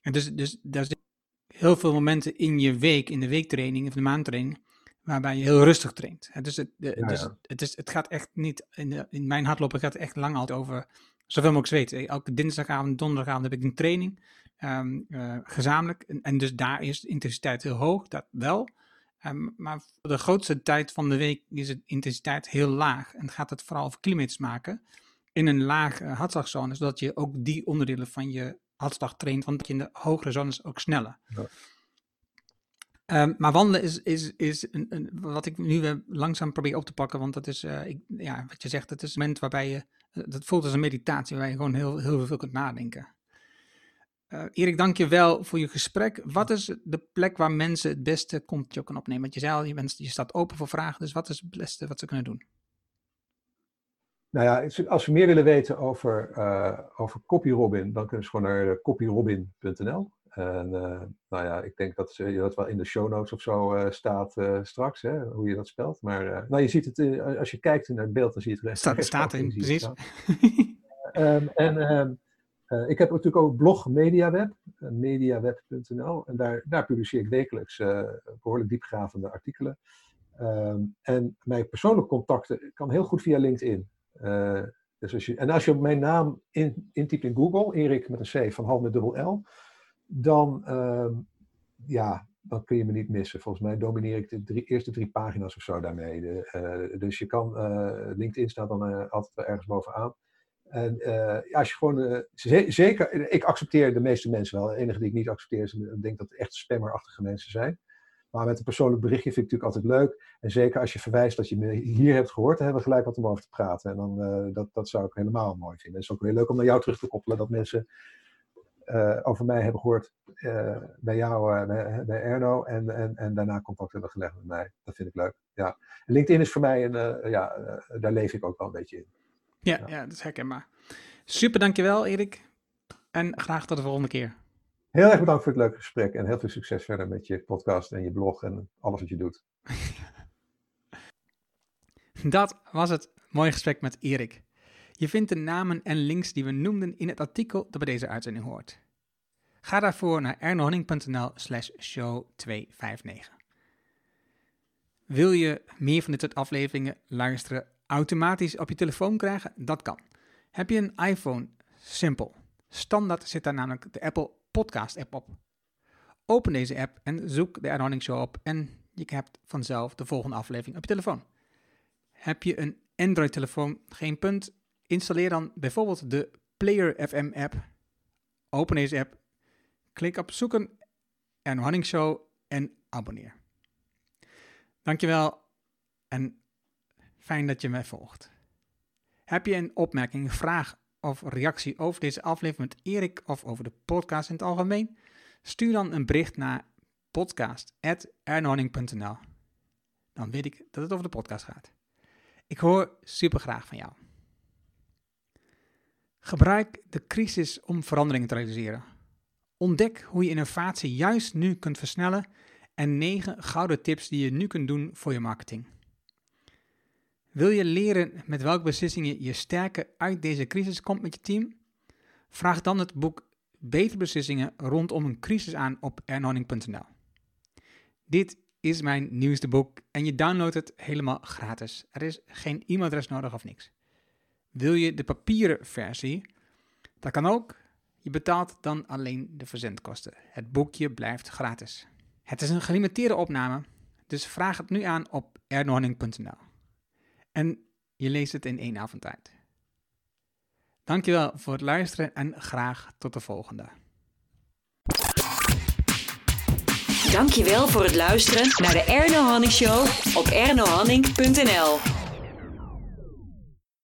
En dus, dus er zijn heel veel momenten in je week, in de weektraining of de maandtraining, waarbij je heel rustig traint. Dus, het, de, ja, dus ja. het, is, het gaat echt niet, in, de, in mijn hardlopen gaat het echt lang altijd over zoveel mogelijk zweten. Elke dinsdagavond, donderdagavond heb ik een training, um, uh, gezamenlijk. En, en, dus daar is de intensiteit heel hoog, dat wel. Um, maar voor de grootste tijd van de week is de intensiteit heel laag. En gaat het vooral over kilometers maken in een lage uh, hartslagzone, zodat je ook die onderdelen van je hartslag traint, want je in de hogere zones ook sneller. Ja. Ehm, maar wandelen is, is, is een, een, wat ik nu weer langzaam probeer op te pakken. Want dat is, uh, ik, ja, wat je zegt, het is een moment waarbij je, dat voelt als een meditatie, waarbij je gewoon heel, heel veel kunt nadenken. Uh, Erik, dank je wel voor je gesprek. Wat is de plek waar mensen het beste contact kunnen opnemen? Want je zei al, je, bent, je staat open voor vragen, dus wat is het beste wat ze kunnen doen? Nou ja, als ze meer willen weten over, uh, over CopyRobin, dan kunnen ze gewoon naar copyrobin.nl. En uh, nou ja, ik denk dat je dat wel in de show notes of zo uh, staat uh, straks, hè, hoe je dat spelt. Maar nou, je ziet het, als je kijkt naar het beeld, dan zie je het recht. Staat, staat in, precies. um, en um, ik heb natuurlijk ook blog MediaWeb, mediaweb.nl. En daar, daar publiceer ik wekelijks behoorlijk diepgravende artikelen. Um, en mijn persoonlijke contacten kan heel goed via LinkedIn. dus als je, en als je mijn naam in, intypt in Google, Erik met een C van Hal met dubbel L dan, uh, ja, dan kun je me niet missen. Volgens mij domineer ik de eerste drie pagina's of zo daarmee. Uh, dus je kan, uh, LinkedIn staat dan uh, altijd ergens bovenaan. Ja, als je gewoon, zeker, ik accepteer de meeste mensen wel. De enige die ik niet accepteer is, ik denk dat het echt spammerachtige mensen zijn. Maar met een persoonlijk berichtje vind ik natuurlijk altijd leuk. En zeker als je verwijst dat je me hier hebt gehoord, dan hebben we gelijk wat om over te praten. En dan, dat, dat zou ik helemaal mooi vinden. Het is ook weer leuk om naar jou terug te koppelen, dat mensen over mij hebben gehoord bij jou, bij, bij, Erno. En, en, en daarna contact hebben gelegd met mij. Dat vind ik leuk. Ja. LinkedIn is voor mij, een, ja, daar leef ik ook wel een beetje in. Ja, ja. dat is herkenbaar. Super, dankjewel Erik. En graag tot de volgende keer. Heel erg bedankt voor het leuke gesprek. En heel veel succes verder met je podcast en je blog en alles wat je doet. dat was het mooie gesprek met Erik. Je vindt de namen en links die we noemden in het artikel dat bij deze uitzending hoort. Ga daarvoor naar ernohanning.nl slash show 259. Wil je meer van dit soort afleveringen luisteren automatisch op je telefoon krijgen? Dat kan. Heb je een iPhone? Simpel. Standaard zit daar namelijk de Apple Podcast app op. Open deze app en zoek de Ernohanning Show op en je hebt vanzelf de volgende aflevering op je telefoon. Heb je een Android-telefoon? Geen punt. Installeer dan bijvoorbeeld de Player FM app. Open deze app. Klik op zoeken en Running Show en abonneer. Dankjewel en fijn dat je mij volgt. Heb je een opmerking, vraag of reactie over deze aflevering met Erik of over de podcast in het algemeen? Stuur dan een bericht naar podcast.ernhorning.nl. Dan weet ik dat het over de podcast gaat. Ik hoor super graag van jou. Gebruik de crisis om veranderingen te realiseren. Ontdek hoe je innovatie juist nu kunt versnellen en 9 gouden tips die je nu kunt doen voor je marketing. Wil je leren met welke beslissingen je sterker uit deze crisis komt met je team? Vraag dan het boek Betere Beslissingen rondom een crisis aan op ernhorning.nl. Dit is mijn nieuwste boek en je downloadt het helemaal gratis. Er is geen e-mailadres nodig of niks. Wil je de papieren versie? Dat kan ook. Je betaalt dan alleen de verzendkosten. Het boekje blijft gratis. Het is een gelimiteerde opname, dus vraag het nu aan op ernorning.nl. En je leest het in één avond tijd. Dankjewel voor het luisteren en graag tot de volgende. Dankjewel voor het luisteren naar de Erno Hanning Show op ernohanning.nl.